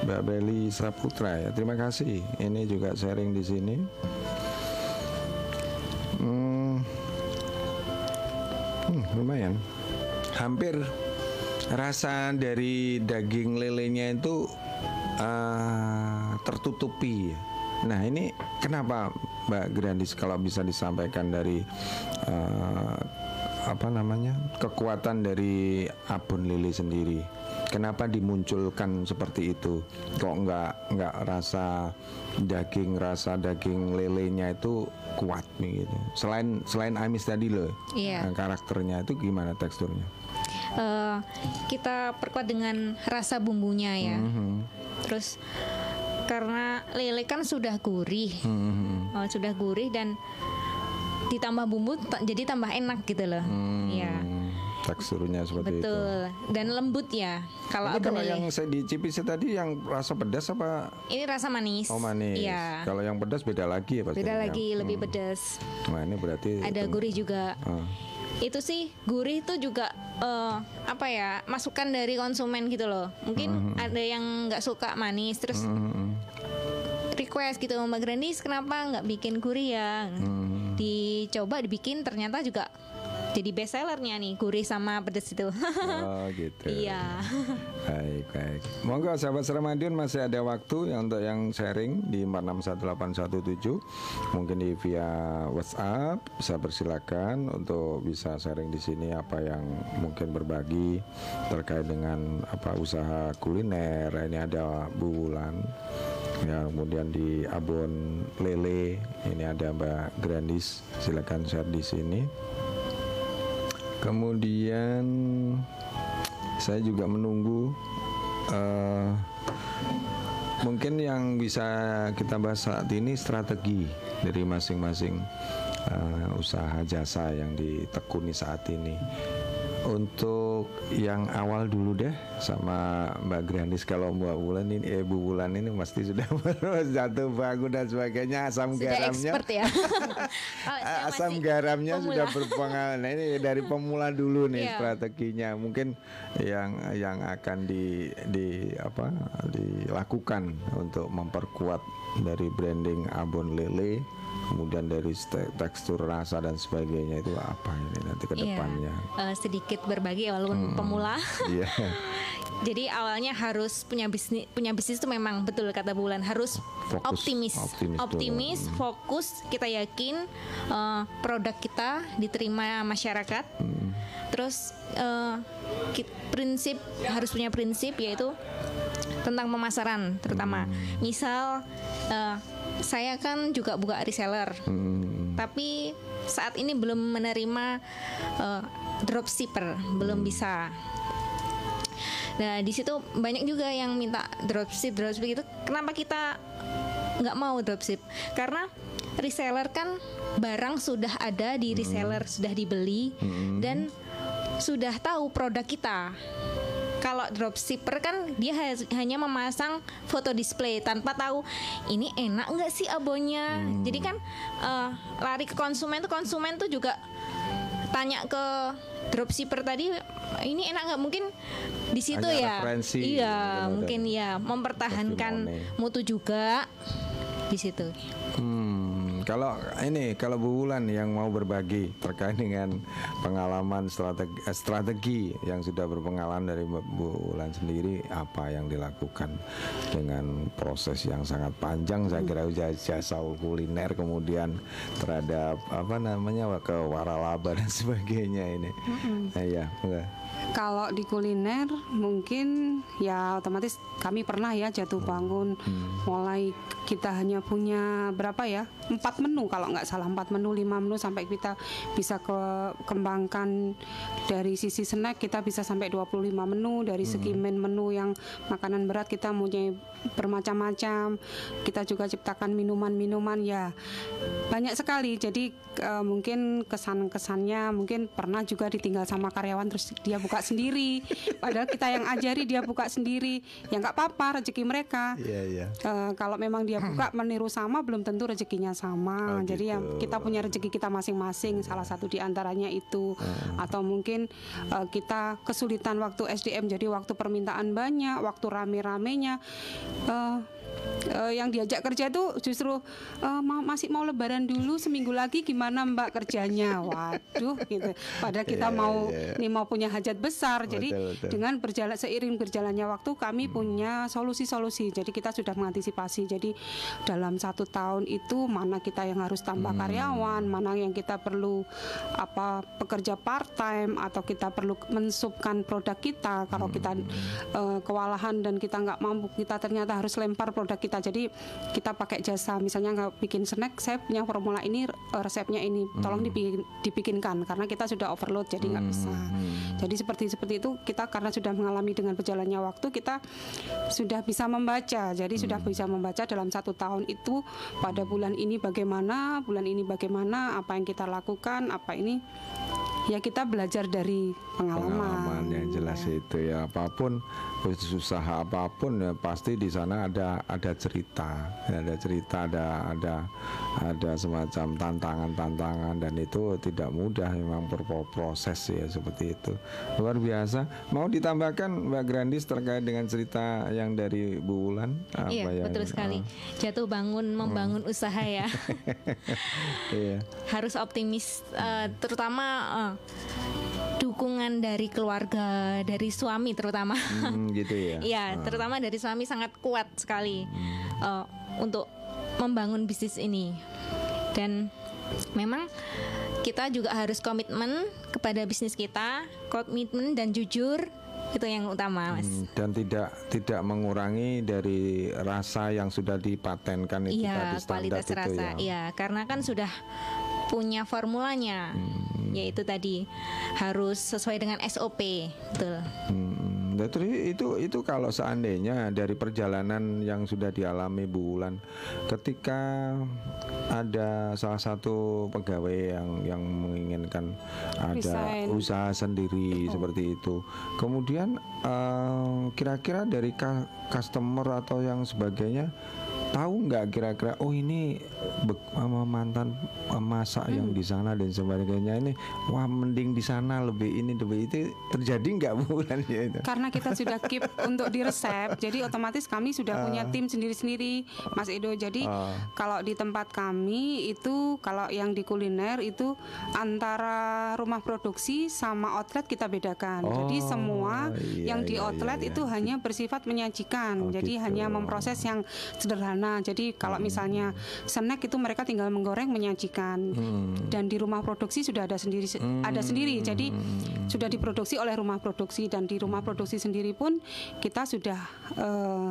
Mbak Beli Saputra ya, terima kasih. Ini juga sharing di sini. Hmm, hmm, lumayan. Hampir rasa dari daging lelenya itu eh, tertutupi. Nah ini kenapa Mbak Grandis kalau bisa disampaikan dari eh, apa namanya kekuatan dari abon lele sendiri? Kenapa dimunculkan seperti itu? Kok nggak nggak rasa daging rasa daging lelenya itu kuat begitu? Selain selain amis tadi loh, Iya. nah, karakternya itu gimana teksturnya? Eh, kita perkuat dengan rasa bumbunya ya. Mhm. Terus karena lele kan sudah gurih, Mhm. Oh, sudah gurih dan ditambah bumbu jadi tambah enak gitu loh. Ya, Hmm, teksturnya seperti itu. betul. Dan lembut ya. Kalau Ini kalau yang saya dicipisi tadi yang rasa pedas apa Ini rasa manis. oh manis? Iya. Kalau yang pedas beda lagi ya pasti. Beda lagi, lebih pedas. Nah ini berarti Ada itu- gurih juga. Ah. Itu sih gurih itu juga eh, apa ya masukan dari konsumen gitu loh. Mungkin ada yang nggak suka manis, terus Mhm. request gitu Mbak Grandis kenapa nggak bikin gurih ya? Hmm. Dicoba dibikin ternyata juga jadi best sellernya nih gurih sama pedas itu. (laughs) Oh gitu. Iya. (laughs) Baik baik. Monggo sahabat Seramadion masih ada waktu yang untuk yang sharing di 461817 mungkin di via WhatsApp bisa persilakan untuk bisa sharing di sini apa yang mungkin berbagi terkait dengan apa usaha kuliner. Ini ada Bu Wulan. Ya, kemudian di Abon Lele ini ada Mbak Grandis. Silakan share di sini. Kemudian saya juga menunggu eh, mungkin yang bisa kita bahas saat ini strategi dari masing-masing eh, usaha jasa yang ditekuni saat ini. Untuk yang awal dulu deh sama Mbak Granis kalau Mbak Wulan ini eh Bu Wulan ini pasti sudah (laughs) jatuh bangun dan sebagainya asam Sudah garamnya expert ya. (laughs) Oh, asam garamnya pemula. sudah berpengalaman. Nah, ini dari pemula dulu nih Iya. strateginya. Mungkin yang yang akan di di apa dilakukan untuk memperkuat dari branding Abon Lele, kemudian dari tekstur rasa dan sebagainya itu apa ini nanti ke Iya. depannya. Eh, sedikit berbagi ya, walaupun pemula. Iya. (laughs) Jadi awalnya harus punya bisnis punya bisnis itu memang betul kata Bulan harus Fokus, optimis, optimis optimis, Hmm. fokus. Kita yakin eh, produk kita diterima masyarakat. Hmm. Terus ki- prinsip harus punya prinsip yaitu tentang pemasaran terutama. Hmm. Misal eh, saya kan juga buka reseller, Hmm. tapi saat ini belum menerima eh, dropshipper, belum bisa. Nah di situ banyak juga yang minta dropship, dropship itu. Kenapa kita nggak mau dropship? Karena reseller kan barang sudah ada di reseller, sudah dibeli dan sudah tahu produk kita. Kalau dropshipper kan dia ha- hanya memasang foto display tanpa tahu ini enak nggak sih abonnya. Jadi kan eh, lari ke konsumen tuh konsumen tuh juga tanya ke dropshipper tadi ini enak nggak? Mungkin di situ ya. referensi, iya benar-benar. mungkin ya mempertahankan mutu juga di situ. Hmm, kalau ini kalau Bu Wulan yang mau berbagi terkait dengan pengalaman strategi, eh, strategi yang sudah berpengalaman dari Bu Wulan sendiri apa yang dilakukan dengan proses yang sangat panjang saya kira jasa kuliner kemudian terhadap apa namanya ke waralaba dan sebagainya ini. Nah, ya, enggak. Kalau di kuliner mungkin ya otomatis kami pernah ya jatuh bangun mulai kita hanya punya berapa ya? Empat menu kalau nggak salah. Empat menu lima menu sampai kita bisa ke kembangkan. Dari sisi snack kita bisa sampai 25 menu. Dari segi main menu yang makanan berat kita punya bermacam-macam. Kita juga ciptakan minuman-minuman ya. Banyak sekali. Jadi eh, mungkin kesan-kesannya mungkin pernah juga ditinggal sama karyawan terus dia buka sendiri. Padahal kita yang ajari dia buka sendiri. Ya nggak apa-apa rezeki mereka. Iya, iya. Eh, kalau memang dia buka meniru sama belum tentu rezekinya sama. Oh, jadi ya gitu. kita punya rezeki kita masing-masing. Salah satu di antaranya itu. Atau mungkin eh, kita kesulitan waktu SDM jadi waktu permintaan banyak waktu rame-ramenya eh, eh, yang diajak kerja itu justru eh, mau, masih mau lebaran dulu seminggu lagi gimana mbak kerjanya? Waduh gitu. Padahal kita Iya, mau iya. nih mau punya hajat besar. Jadi Betul, betul. dengan berjalan seiring berjalannya waktu kami punya solusi-solusi. Jadi kita sudah mengantisipasi. Jadi dalam satu tahun itu mana kita yang harus tambah karyawan mana yang kita perlu apa pekerja part time atau kita perlu mensubkan produk kita. Kalau kita eh, kewalahan dan kita nggak mampu kita ternyata harus lempar produk kita. Jadi kita pakai jasa misalnya nggak bikin snack saya punya formula ini eh, resepnya ini. Tolong dibikin, dibikinkan karena kita sudah overload jadi nggak bisa. Jadi seperti seperti itu kita karena sudah mengalami dengan berjalannya waktu kita sudah bisa membaca. Jadi sudah bisa membaca dalam satu tahun itu pada bulan ini bagaimana bulan ini bagaimana apa yang kita lakukan apa ini ya kita belajar dari pengalaman, pengalaman yang jelas itu ya. Apa pun usaha apa pun ya pasti di sana ada ada cerita. Ya, ada cerita ada ada ada semacam tantangan tantangan dan itu tidak mudah memang berpo- proses ya seperti itu. Luar biasa. Mau ditambahkan Mbak Grandis terkait dengan cerita yang dari Bu Wulan? Apa iya yang- betul sekali. Jatuh bangun membangun usaha ya. (laughs) Iya. Harus optimis eh, terutama eh, dukungan dari keluarga dari suami terutama Hmm, gitu ya (laughs) Iya, terutama dari suami sangat kuat sekali eh, untuk membangun bisnis ini. Dan memang kita juga harus komitmen kepada bisnis kita, komitmen dan jujur itu yang utama, Mas. Hmm, dan tidak tidak mengurangi dari rasa yang sudah dipatenkan itu Iya, tadi standar kualitas itu rasa. ya. Iya, karena kan sudah punya formulanya. Hmm, yaitu tadi harus sesuai dengan SOP betul. Hmm, nah, terus itu itu kalau seandainya dari perjalanan yang sudah dialami Bu Wulan, ketika ada salah satu pegawai yang yang menginginkan ada Resign. usaha sendiri seperti itu, kemudian eh, kira-kira dari ka- customer atau yang sebagainya tahu nggak kira-kira oh ini mantan masak yang di sana dan sebagainya ini wah mending di sana lebih ini lebih itu terjadi nggak Bu? Wulan (laughs) ya itu? karena kita sudah keep (laughs) untuk di resep jadi otomatis kami sudah punya tim sendiri-sendiri Mas Edo. Jadi kalau di tempat kami itu kalau yang di kuliner itu antara rumah produksi sama outlet kita bedakan. Jadi Oh, semua iya, yang di iya, outlet iya, itu hanya bersifat menyajikan. Oh, jadi gitu. hanya memproses yang sederhana jadi kalau misalnya snack itu mereka tinggal menggoreng menyajikan. Dan di rumah produksi sudah ada sendiri ada sendiri. Jadi sudah diproduksi oleh rumah produksi. Dan di rumah produksi sendiri pun kita sudah eh,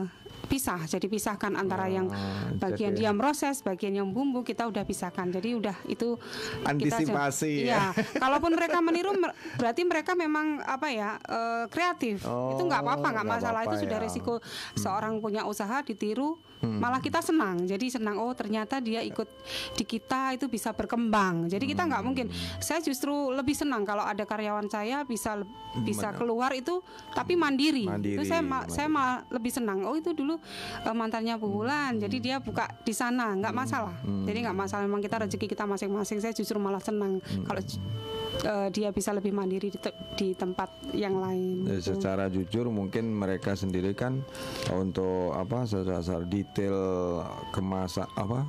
pisah jadi pisahkan antara yang bagian jadi- dia proses bagian yang bumbu kita udah pisahkan. Jadi udah itu kita Antisipasi iya. ya. kalaupun mereka meniru berarti mereka memang apa ya eh, kreatif. Itu nggak apa-apa Oh, nggak masalah. Itu apa-apa sudah ya. resiko seorang punya usaha ditiru malah kita senang. Jadi senang oh ternyata dia ikut di kita itu bisa berkembang. Jadi kita nggak mungkin. Saya justru lebih senang kalau ada karyawan saya bisa bisa keluar itu tapi mandiri, Mandiri, itu saya ma- saya malah lebih senang. Oh itu dulu eh, mantannya Bu Wulan. Jadi dia buka di sana nggak masalah. Jadi nggak masalah memang kita rezeki kita masing-masing. Saya justru malah senang kalau eh, dia bisa lebih mandiri di, te- di tempat yang lain. Ya, secara jujur mungkin mereka sendiri kan untuk apa secara detail kemasak apa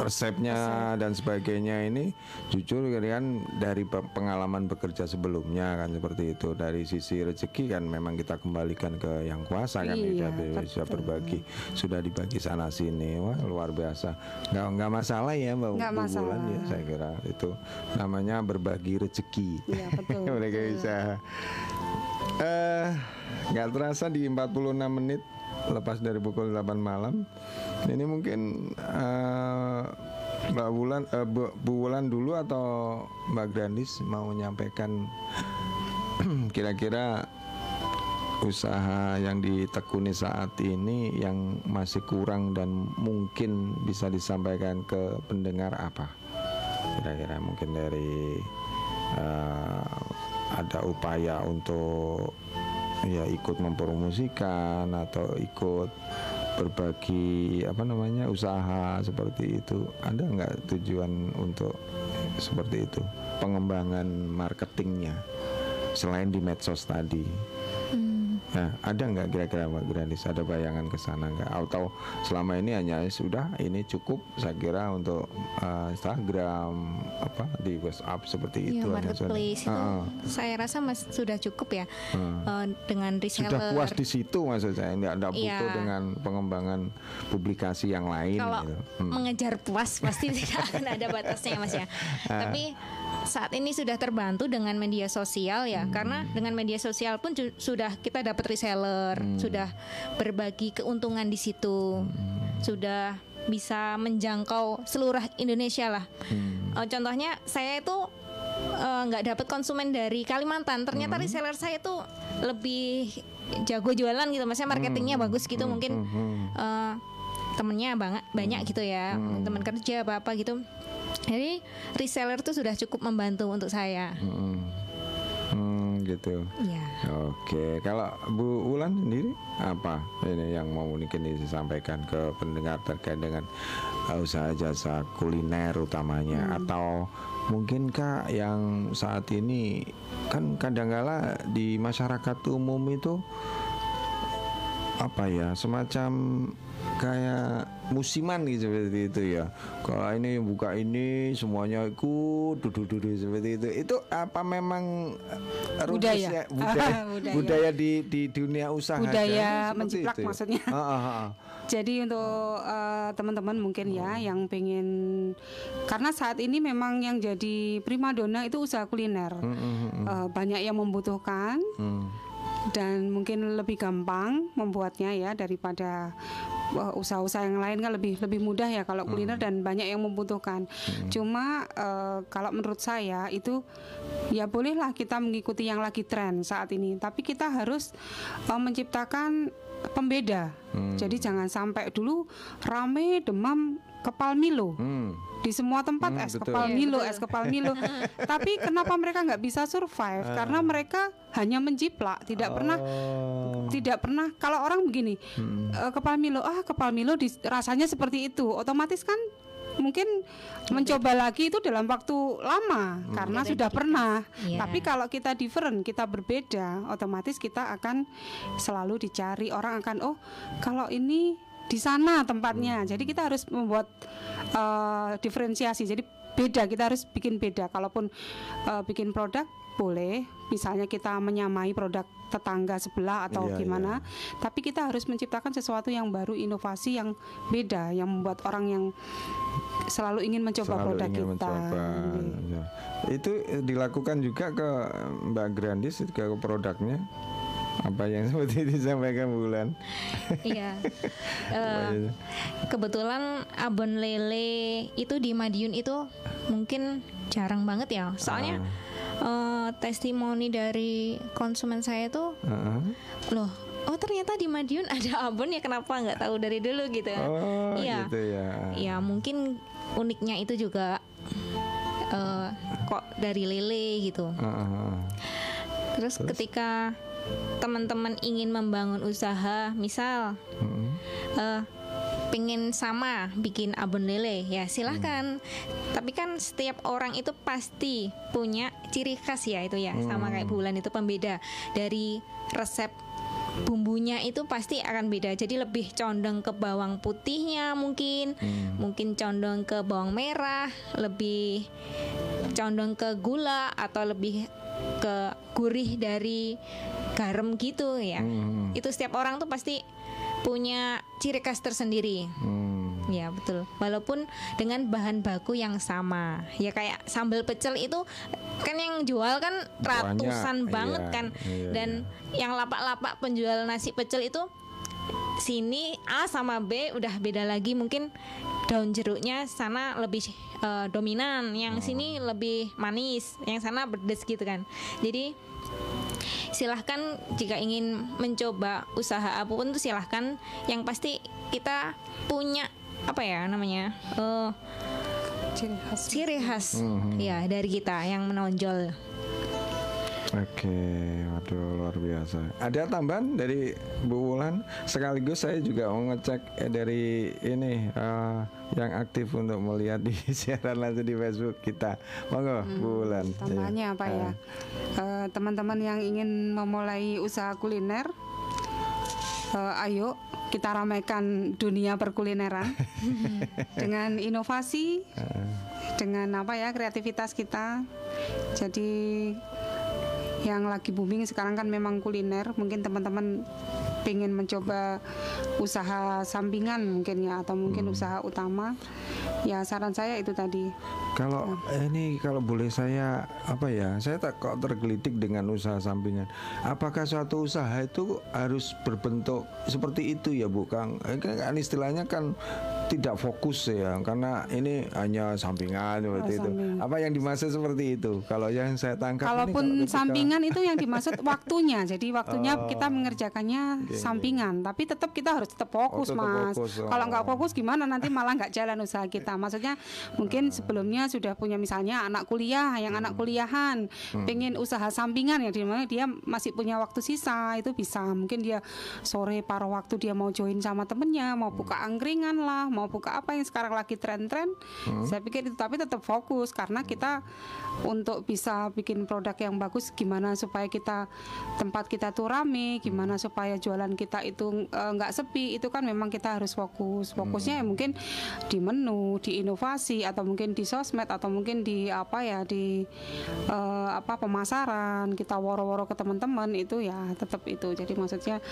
resepnya dan sebagainya ini jujur kan dari pe- pengalaman bekerja sebelumnya kan seperti itu. Dari sisi rezeki kan memang kita kembalikan ke yang kuasa kan. Iya, kita bisa berbagi sudah dibagi sana sini. Wah luar biasa. Nggak nggak masalah ya mbak Nggak Bu masalah. Bulan ya saya kira. Itu namanya berbagi rezeki. Iya, betul, (laughs) mereka betul. bisa eh nggak terasa di 46 menit lepas dari pukul 8 malam. Ini mungkin eh, Mbak Wulan eh, Bu, Wulan dulu atau Mbak Grandis mau menyampaikan (clears throat) kira-kira usaha yang ditekuni saat ini yang masih kurang dan mungkin bisa disampaikan ke pendengar apa? Kira-kira mungkin dari eh, ada upaya untuk ya ikut mempromosikan atau ikut berbagi apa namanya usaha seperti itu. Ada nggak tujuan untuk seperti itu? Pengembangan marketingnya selain di medsos tadi Nah, ada nggak kira-kira Mbak Granis ada bayangan ke sana nggak? Atau selama ini hanya sudah ini cukup saya kira untuk uh, Instagram apa di WhatsApp seperti Iya, itu marketplace itu Heeh. saya rasa mas sudah cukup ya eh, dengan reseller. sudah puas di situ maksud saya nggak ada butuh Iya. dengan pengembangan publikasi yang lain Kalau gitu. Hmm. mengejar puas pasti tidak (laughs) akan ada batasnya mas ya. Ah. Tapi saat ini sudah terbantu dengan media sosial ya, Hmm. karena dengan media sosial pun sudah kita dapat reseller, Hmm. sudah berbagi keuntungan di situ, Hmm. sudah bisa menjangkau seluruh Indonesia lah. Hmm. Eh, contohnya saya itu eh, nggak dapat konsumen dari Kalimantan, ternyata Hmm. reseller saya tuh lebih jago jualan gitu, maksudnya marketingnya Hmm. bagus gitu, mungkin eh, temennya banyak banyak gitu ya, teman kerja apa apa gitu. Jadi reseller tuh sudah cukup membantu untuk saya. Hmm. Hmm, gitu. Iya. Oke, kalau Bu Ulan sendiri apa ini yang mau mungkin disampaikan ke pendengar terkait dengan uh, usaha jasa kuliner utamanya atau mungkin kak yang saat ini kan kadangkala di masyarakat umum itu apa ya semacam kayak musiman gitu seperti itu ya kalau ini buka ini semuanya ikut duduk-duduk seperti itu itu apa memang eh, Budaya. rumusnya- (laughs) budaya, Budaya. budaya di di dunia usaha Budaya menjiplak ya? maksudnya. Ah, ah, ah. Jadi untuk eh, teman-teman mungkin ya yang pengen karena saat ini memang yang jadi primadona itu usaha kuliner. Eh, banyak yang membutuhkan Hmm. Dan mungkin lebih gampang membuatnya ya daripada usaha-usaha yang lain kan lebih lebih mudah ya kalau kuliner dan banyak yang membutuhkan. Cuma eh, kalau menurut saya itu ya bolehlah kita mengikuti yang lagi tren saat ini, tapi kita harus eh, menciptakan pembeda. Jadi jangan sampai dulu rame demam kepal Milo Hmm. Di semua tempat Hmm, es betul. kepal Iya, Milo, betul. es kepal (laughs) Milo. Tapi kenapa mereka nggak bisa survive? Karena mereka hanya menjiplak, tidak pernah Oh. tidak pernah kalau orang begini eh, kepal Milo ah kepal Milo di- rasanya seperti itu otomatis kan mungkin mencoba lagi itu dalam waktu lama karena sudah pernah Iya. tapi kalau kita different kita berbeda otomatis kita akan selalu dicari orang akan oh kalau ini di sana tempatnya. Jadi kita harus membuat eh, diferensiasi. Jadi beda kita harus bikin beda. Kalaupun eh, bikin produk boleh. Misalnya kita menyamai produk tetangga sebelah atau Iya, gimana. tapi kita harus menciptakan sesuatu yang baru inovasi yang beda yang membuat orang yang selalu ingin mencoba Selalu produk ingin kita. mencoba. Ya. Itu dilakukan juga ke Mbak Grandis ke produknya apa yang seperti (laughs) disampaikan Bulan. Iya. (laughs) Eh, kebetulan abon lele itu di Madiun itu mungkin jarang banget ya. Soalnya eh, testimoni dari konsumen saya tuh Heeh. loh oh ternyata di Madiun (laughs) ada abon ya kenapa nggak tahu dari dulu gitu Oh, iya gitu ya. ya mungkin uniknya itu juga eh, kok dari lele gitu Heeh. terus, ketika teman-teman ingin membangun usaha misal Heeh. eh pengen sama bikin abon lele ya silahkan tapi kan setiap orang itu pasti punya ciri khas ya itu ya sama kayak bulan itu pembeda. Dari resep bumbunya itu pasti akan beda. Jadi lebih condong ke bawang putihnya mungkin mungkin condong ke bawang merah lebih condong ke gula atau lebih ke gurih dari garam gitu ya. Hmm. itu setiap orang tuh pasti punya ciri khas tersendiri. Hmm. ya betul. Walaupun dengan bahan baku yang sama. Ya kayak sambal pecel itu kan yang jual kan ratusan Banyak, banget iya, kan. Iya, dan yang lapak-lapak penjual nasi pecel itu sini A sama B udah beda lagi. Mungkin daun jeruknya sana lebih eh, dominan yang sini lebih manis yang sana pedes gitu kan. Jadi silahkan jika ingin mencoba usaha apa pun tuh silahkan. Yang pasti kita punya apa ya namanya eh ciri khas. ciri khas ya dari kita yang menonjol Oke, waduh luar biasa. Ada tambahan dari Bu Wulan? Sekaligus saya juga mau ngecek eh, dari ini eh, yang aktif untuk melihat di (laughs) siaran langsung di Facebook kita. Monggo Bu Wulan. tambahannya Iya. apa ya Eh, teman-teman yang ingin memulai usaha kuliner eh, ayo kita ramaikan dunia perkulineran (laughs) dengan inovasi dengan apa ya kreativitas kita jadi yang lagi booming sekarang kan memang kuliner. Mungkin teman-teman pengen mencoba usaha sampingan mungkin ya atau mungkin usaha utama. Ya saran saya itu tadi. Kalau eh, ini kalau boleh saya apa ya, saya tak kok tergelitik dengan usaha sampingan. Apakah suatu usaha itu harus berbentuk seperti itu ya, Bu Kang? Eh, kan istilahnya kan tidak fokus ya, karena ini hanya sampingan seperti itu. sampingan. Apa yang dimaksud seperti itu? Kalau yang saya tangkap ini Kalaupun kalau ketika- sampingan itu yang dimaksud (laughs) waktunya. Jadi waktunya Oh. kita mengerjakannya sampingan, tapi tetap kita harus tetap fokus, tetap Mas. fokus, oh. Kalau nggak fokus gimana nanti malah nggak jalan usaha kita. Maksudnya mungkin Ah. sebelumnya sudah punya misalnya anak kuliah, yang Hmm. anak kuliahan pengen usaha sampingan ya di mana dia masih punya waktu sisa, itu bisa. Mungkin dia sore paruh waktu dia mau join sama temennya, mau buka Hmm. angkringan lah, mau buka apa yang sekarang lagi tren-tren. Hmm. Saya pikir itu tapi tetap fokus karena kita untuk bisa bikin produk yang bagus gimana supaya kita tempat kita tuh rame gimana supaya jualan kita itu eh, nggak sepi itu kan memang kita harus fokus. Fokusnya ya mungkin di menu di inovasi atau mungkin di sosmed atau mungkin di apa ya di eh, apa pemasaran. Kita woro-woro ke teman-teman itu ya tetap itu. Jadi maksudnya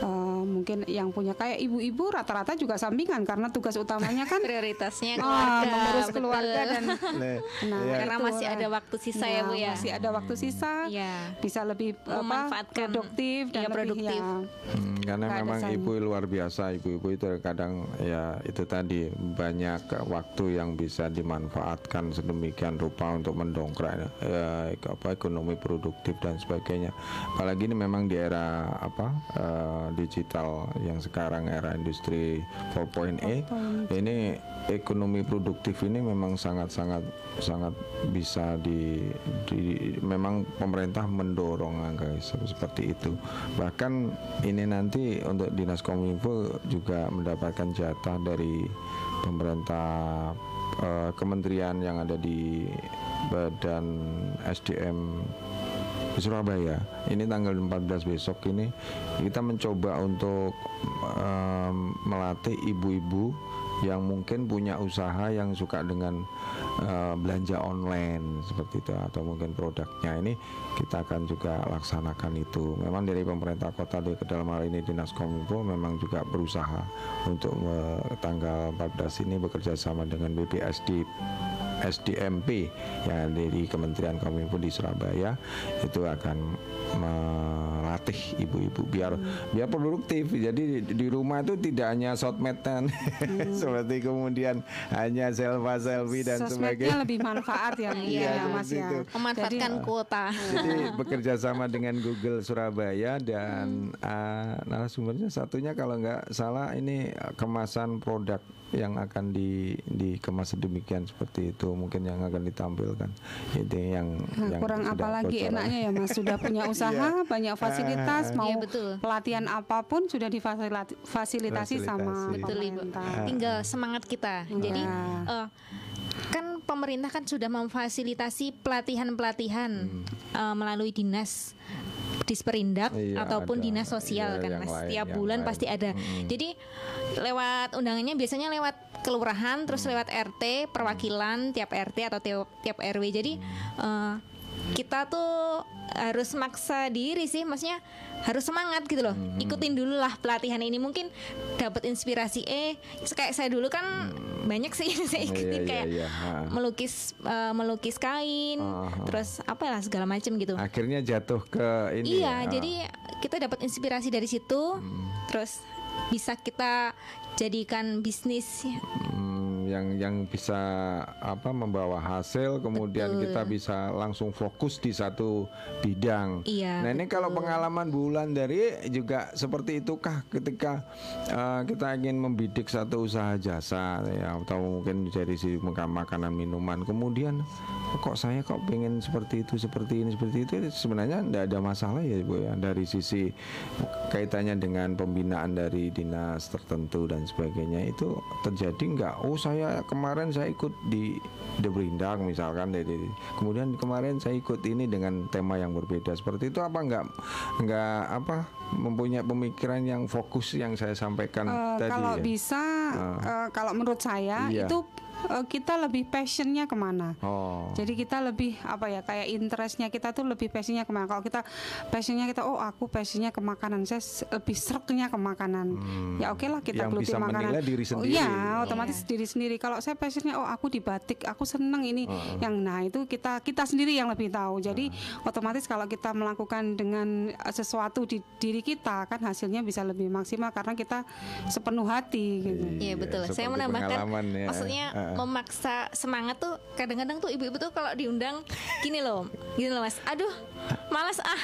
eh, mungkin yang punya kayak ibu-ibu rata-rata juga sampingan karena tugas utamanya kan (laughs) Prioritasnya ah, keluarga, mengurus betul. keluarga dan Nah, Nah, iya. Karena itu, masih ada waktu sisa ya, Bu, ya? Masih ada waktu sisa. Iya. Bisa lebih apa, Memanfaatkan. produktif dan lebih produktif. ya. Hmm, karena ada memang ibu luar biasa ibu-ibu itu kadang ya itu tadi banyak waktu yang bisa dimanfaatkan sedemikian rupa untuk mendongkrak eh, apa ekonomi produktif dan sebagainya apalagi ini memang di era apa eh, digital yang sekarang era industri 4.0 ini ekonomi produktif ini memang sangat-sangat sangat bisa di, di memang pemerintah mendorong guys seperti itu bahkan ini nanti untuk dinas kominfo juga mendapatkan jatah dari pemerintah eh, kementerian yang ada di badan SDM Surabaya. Ini tanggal 14 besok ini kita mencoba untuk em, melatih ibu-ibu yang mungkin punya usaha yang suka dengan eh, belanja online seperti itu atau mungkin produknya ini kita akan juga laksanakan itu. Memang dari pemerintah kota di dalam hal ini dinas kominfo memang juga berusaha untuk eh, tanggal 14 ini bekerja sama dengan BPSD SDMP yang ada di Kementerian Kominfo di Surabaya itu akan melatih ibu-ibu biar biar produktif. Jadi di, di rumah itu tidak hanya sosmedan (laughs) seperti kemudian hanya selfie selfie dan Sosmednya sebagainya. lebih manfaat ya, (laughs) Iya, ya, Mas ya. itu. Memanfaatkan Jadi, kuota. Jadi (laughs) bekerja sama dengan Google Surabaya dan uh, narasumbernya satunya kalau nggak salah ini kemasan produk yang akan di dikemas sedemikian seperti itu mungkin yang akan ditampilkan itu yang Nah, yang kurang sudah apa lagi enaknya ya Mas sudah punya (laughs) usaha banyak fasilitas mau Iya, betul. pelatihan apa pun sudah difasilitasi fasilitasi sama. Betul Ibu. pemerintah. Tinggal semangat kita. Jadi Nah. eh, kan pemerintah kan sudah memfasilitasi pelatihan-pelatihan eh, melalui dinas disperindak Iya, ataupun ada. dinas sosial Iya, kan mas. lain, Tiap yang bulan lain. pasti ada. Jadi lewat undangannya biasanya lewat kelurahan, terus lewat RT, perwakilan tiap RT atau tiap, tiap RW. Jadi eh, kita tuh harus maksa diri sih, maksudnya harus semangat gitu loh. Ikutin dulu lah pelatihan ini mungkin dapat inspirasi. Eh, kayak saya dulu kan banyak sih (laughs) saya Iya, ikutin iya, kayak ha. melukis eh, melukis kain, Aha. terus apa lah segala macam gitu. akhirnya jatuh ke ini Iya, ya. jadi kita dapat inspirasi dari situ, terus bisa kita jadikan bisnis. Hmm, yang yang bisa apa membawa hasil kemudian Betul. kita bisa langsung fokus di satu bidang. Iya, Nah ini kalau betul. pengalaman bulan dari juga seperti itukah ketika uh, kita ingin membidik satu usaha jasa ya atau mungkin dari si makan- makanan minuman kemudian kok saya kok pengen seperti itu seperti ini seperti itu sebenarnya tidak ada masalah ya bu ya dari sisi kaitannya dengan pembinaan dari dinas tertentu dan sebagainya itu terjadi nggak oh saya kemarin saya ikut di The Berindak misalkan kemudian kemarin saya ikut ini dengan tema yang berbeda seperti itu apa nggak nggak apa mempunyai pemikiran yang fokus yang saya sampaikan Eh, tadi kalau ya? bisa, eh, kalau menurut saya Iya. itu eh, kita lebih passionnya ke mana? oh Jadi kita lebih apa ya kayak interestnya kita tuh lebih passionnya ke mana? Kalau kita passionnya kita oh aku passionnya ke makanan, saya lebih sereknya ke makanan. Ya oke lah kita Hmm. Yang geluti bisa makanan. menilai diri Oh, sendiri. iya, otomatis diri sendiri. Kalau saya passionnya oh aku di batik, aku seneng ini. Yang nah itu kita kita sendiri yang lebih tahu. Jadi otomatis kalau kita melakukan dengan eh, sesuatu di diri kita kan hasilnya bisa lebih maksimal karena kita sepenuh hati gitu. Iya betul. Saya seperti menambahkan, pengalaman ya. maksudnya Heeh. Memaksa semangat tuh kadang-kadang tuh ibu-ibu tuh kalau diundang gini loh, gini loh mas. Aduh, malas ah.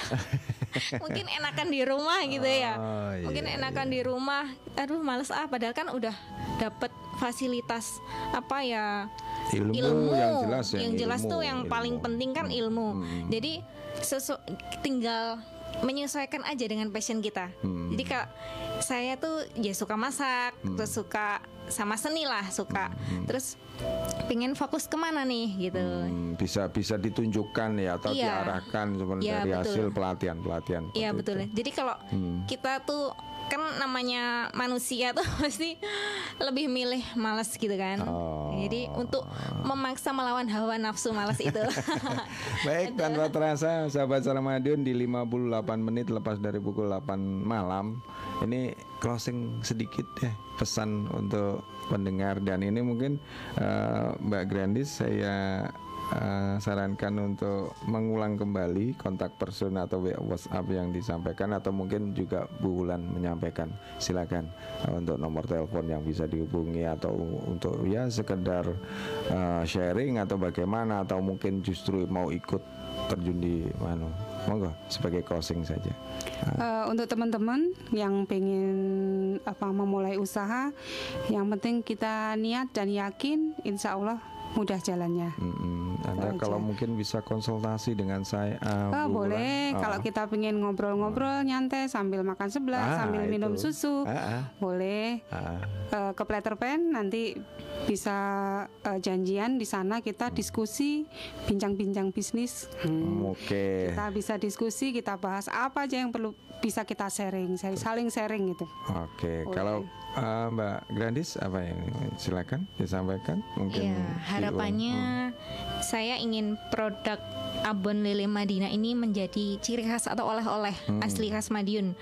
(laughs) Mungkin enakan di rumah gitu ya. Oh, iya, Mungkin enakan di rumah. Aduh, malas ah. Padahal kan udah dapat fasilitas apa ya Ilmu yang jelas ya, yang jelas ilmu, tuh yang paling ilmu. penting kan ilmu. Jadi sesu tinggal menyesuaikan aja dengan passion kita. Hmm. Jadi kak saya tuh ya suka masak, terus suka sama seni lah suka. Terus pengen fokus ke mana nih gitu. Hmm, bisa bisa ditunjukkan ya atau Iya. diarahkan sebenarnya Iya, dari betul. hasil pelatihan pelatihan Iya betul. itu. Jadi kalau Hmm. kita tuh kan namanya manusia tuh (laughs) pasti lebih milih malas gitu kan. Oh. Jadi untuk memaksa melawan hawa nafsu malas itu. (laughs) Baik, tanpa terasa sahabat Salamadun di 58 menit lepas dari pukul 8 malam. Ini closing sedikit ya pesan untuk pendengar dan ini mungkin eh, Mbak Grandis saya eh, sarankan untuk mengulang kembali kontak person atau WhatsApp yang disampaikan atau mungkin juga Bu Wulan menyampaikan. Silakan eh, untuk nomor telepon yang bisa dihubungi atau untuk ya sekedar eh, sharing atau bagaimana atau mungkin justru mau ikut terjun di mana monggo sebagai closing saja. Eh, untuk teman-teman yang pengen apa memulai usaha, yang penting kita niat dan yakin, insya Allah mudah jalannya. Mm-mm. Anda aja. kalau mungkin bisa konsultasi dengan saya uh, Oh, boleh Oh. kalau kita pengen ngobrol-ngobrol nyantai sambil makan sebelah, Ah, sambil minum itu. susu, Ah, ah. boleh. Ah, Eh, ke Platter Pen nanti bisa eh, janjian di sana kita diskusi bincang-bincang bisnis. Hmm. Oke. Kita bisa diskusi, kita bahas apa aja yang perlu bisa kita sharing, saling sharing gitu. Oke, Boleh. kalau uh, Mbak Grandis apa yang silakan disampaikan mungkin diulang. harapannya Hmm. saya ingin produk abon lele Madinah ini menjadi ciri khas atau oleh-oleh Hmm. asli khas Madiun.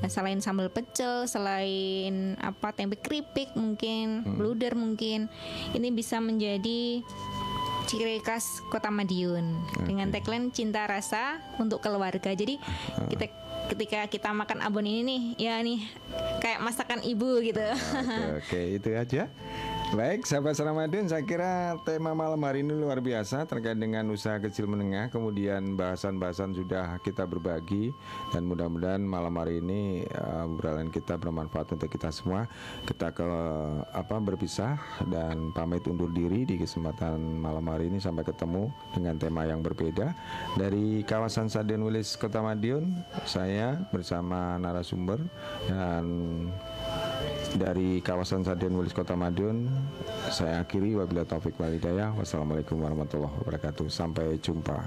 Nah, selain sambal pecel, selain apa tempe keripik mungkin, Hmm. bluder mungkin, ini bisa menjadi ciri khas Kota Madiun dengan tagline cinta rasa untuk keluarga. Jadi Ah. kita ketika kita makan abon ini nih, ya nih kayak masakan ibu gitu. Oke, oke, itu aja. Baik, sahabat Ramadan, saya kira tema malam hari ini luar biasa terkait dengan usaha kecil menengah. Kemudian bahasan-bahasan sudah kita berbagi dan mudah-mudahan malam hari ini uh, kita bermanfaat untuk kita semua. Kita ke apa berpisah dan pamit undur diri di kesempatan malam hari ini sampai ketemu dengan tema yang berbeda dari kawasan Saden Wilis Kota Madiun. Saya bersama narasumber dan dari kawasan Saden Wilis Kota Madiun saya akhiri. Wabillahi taufik wal hidayah. Wassalamualaikum warahmatullahi wabarakatuh. Sampai jumpa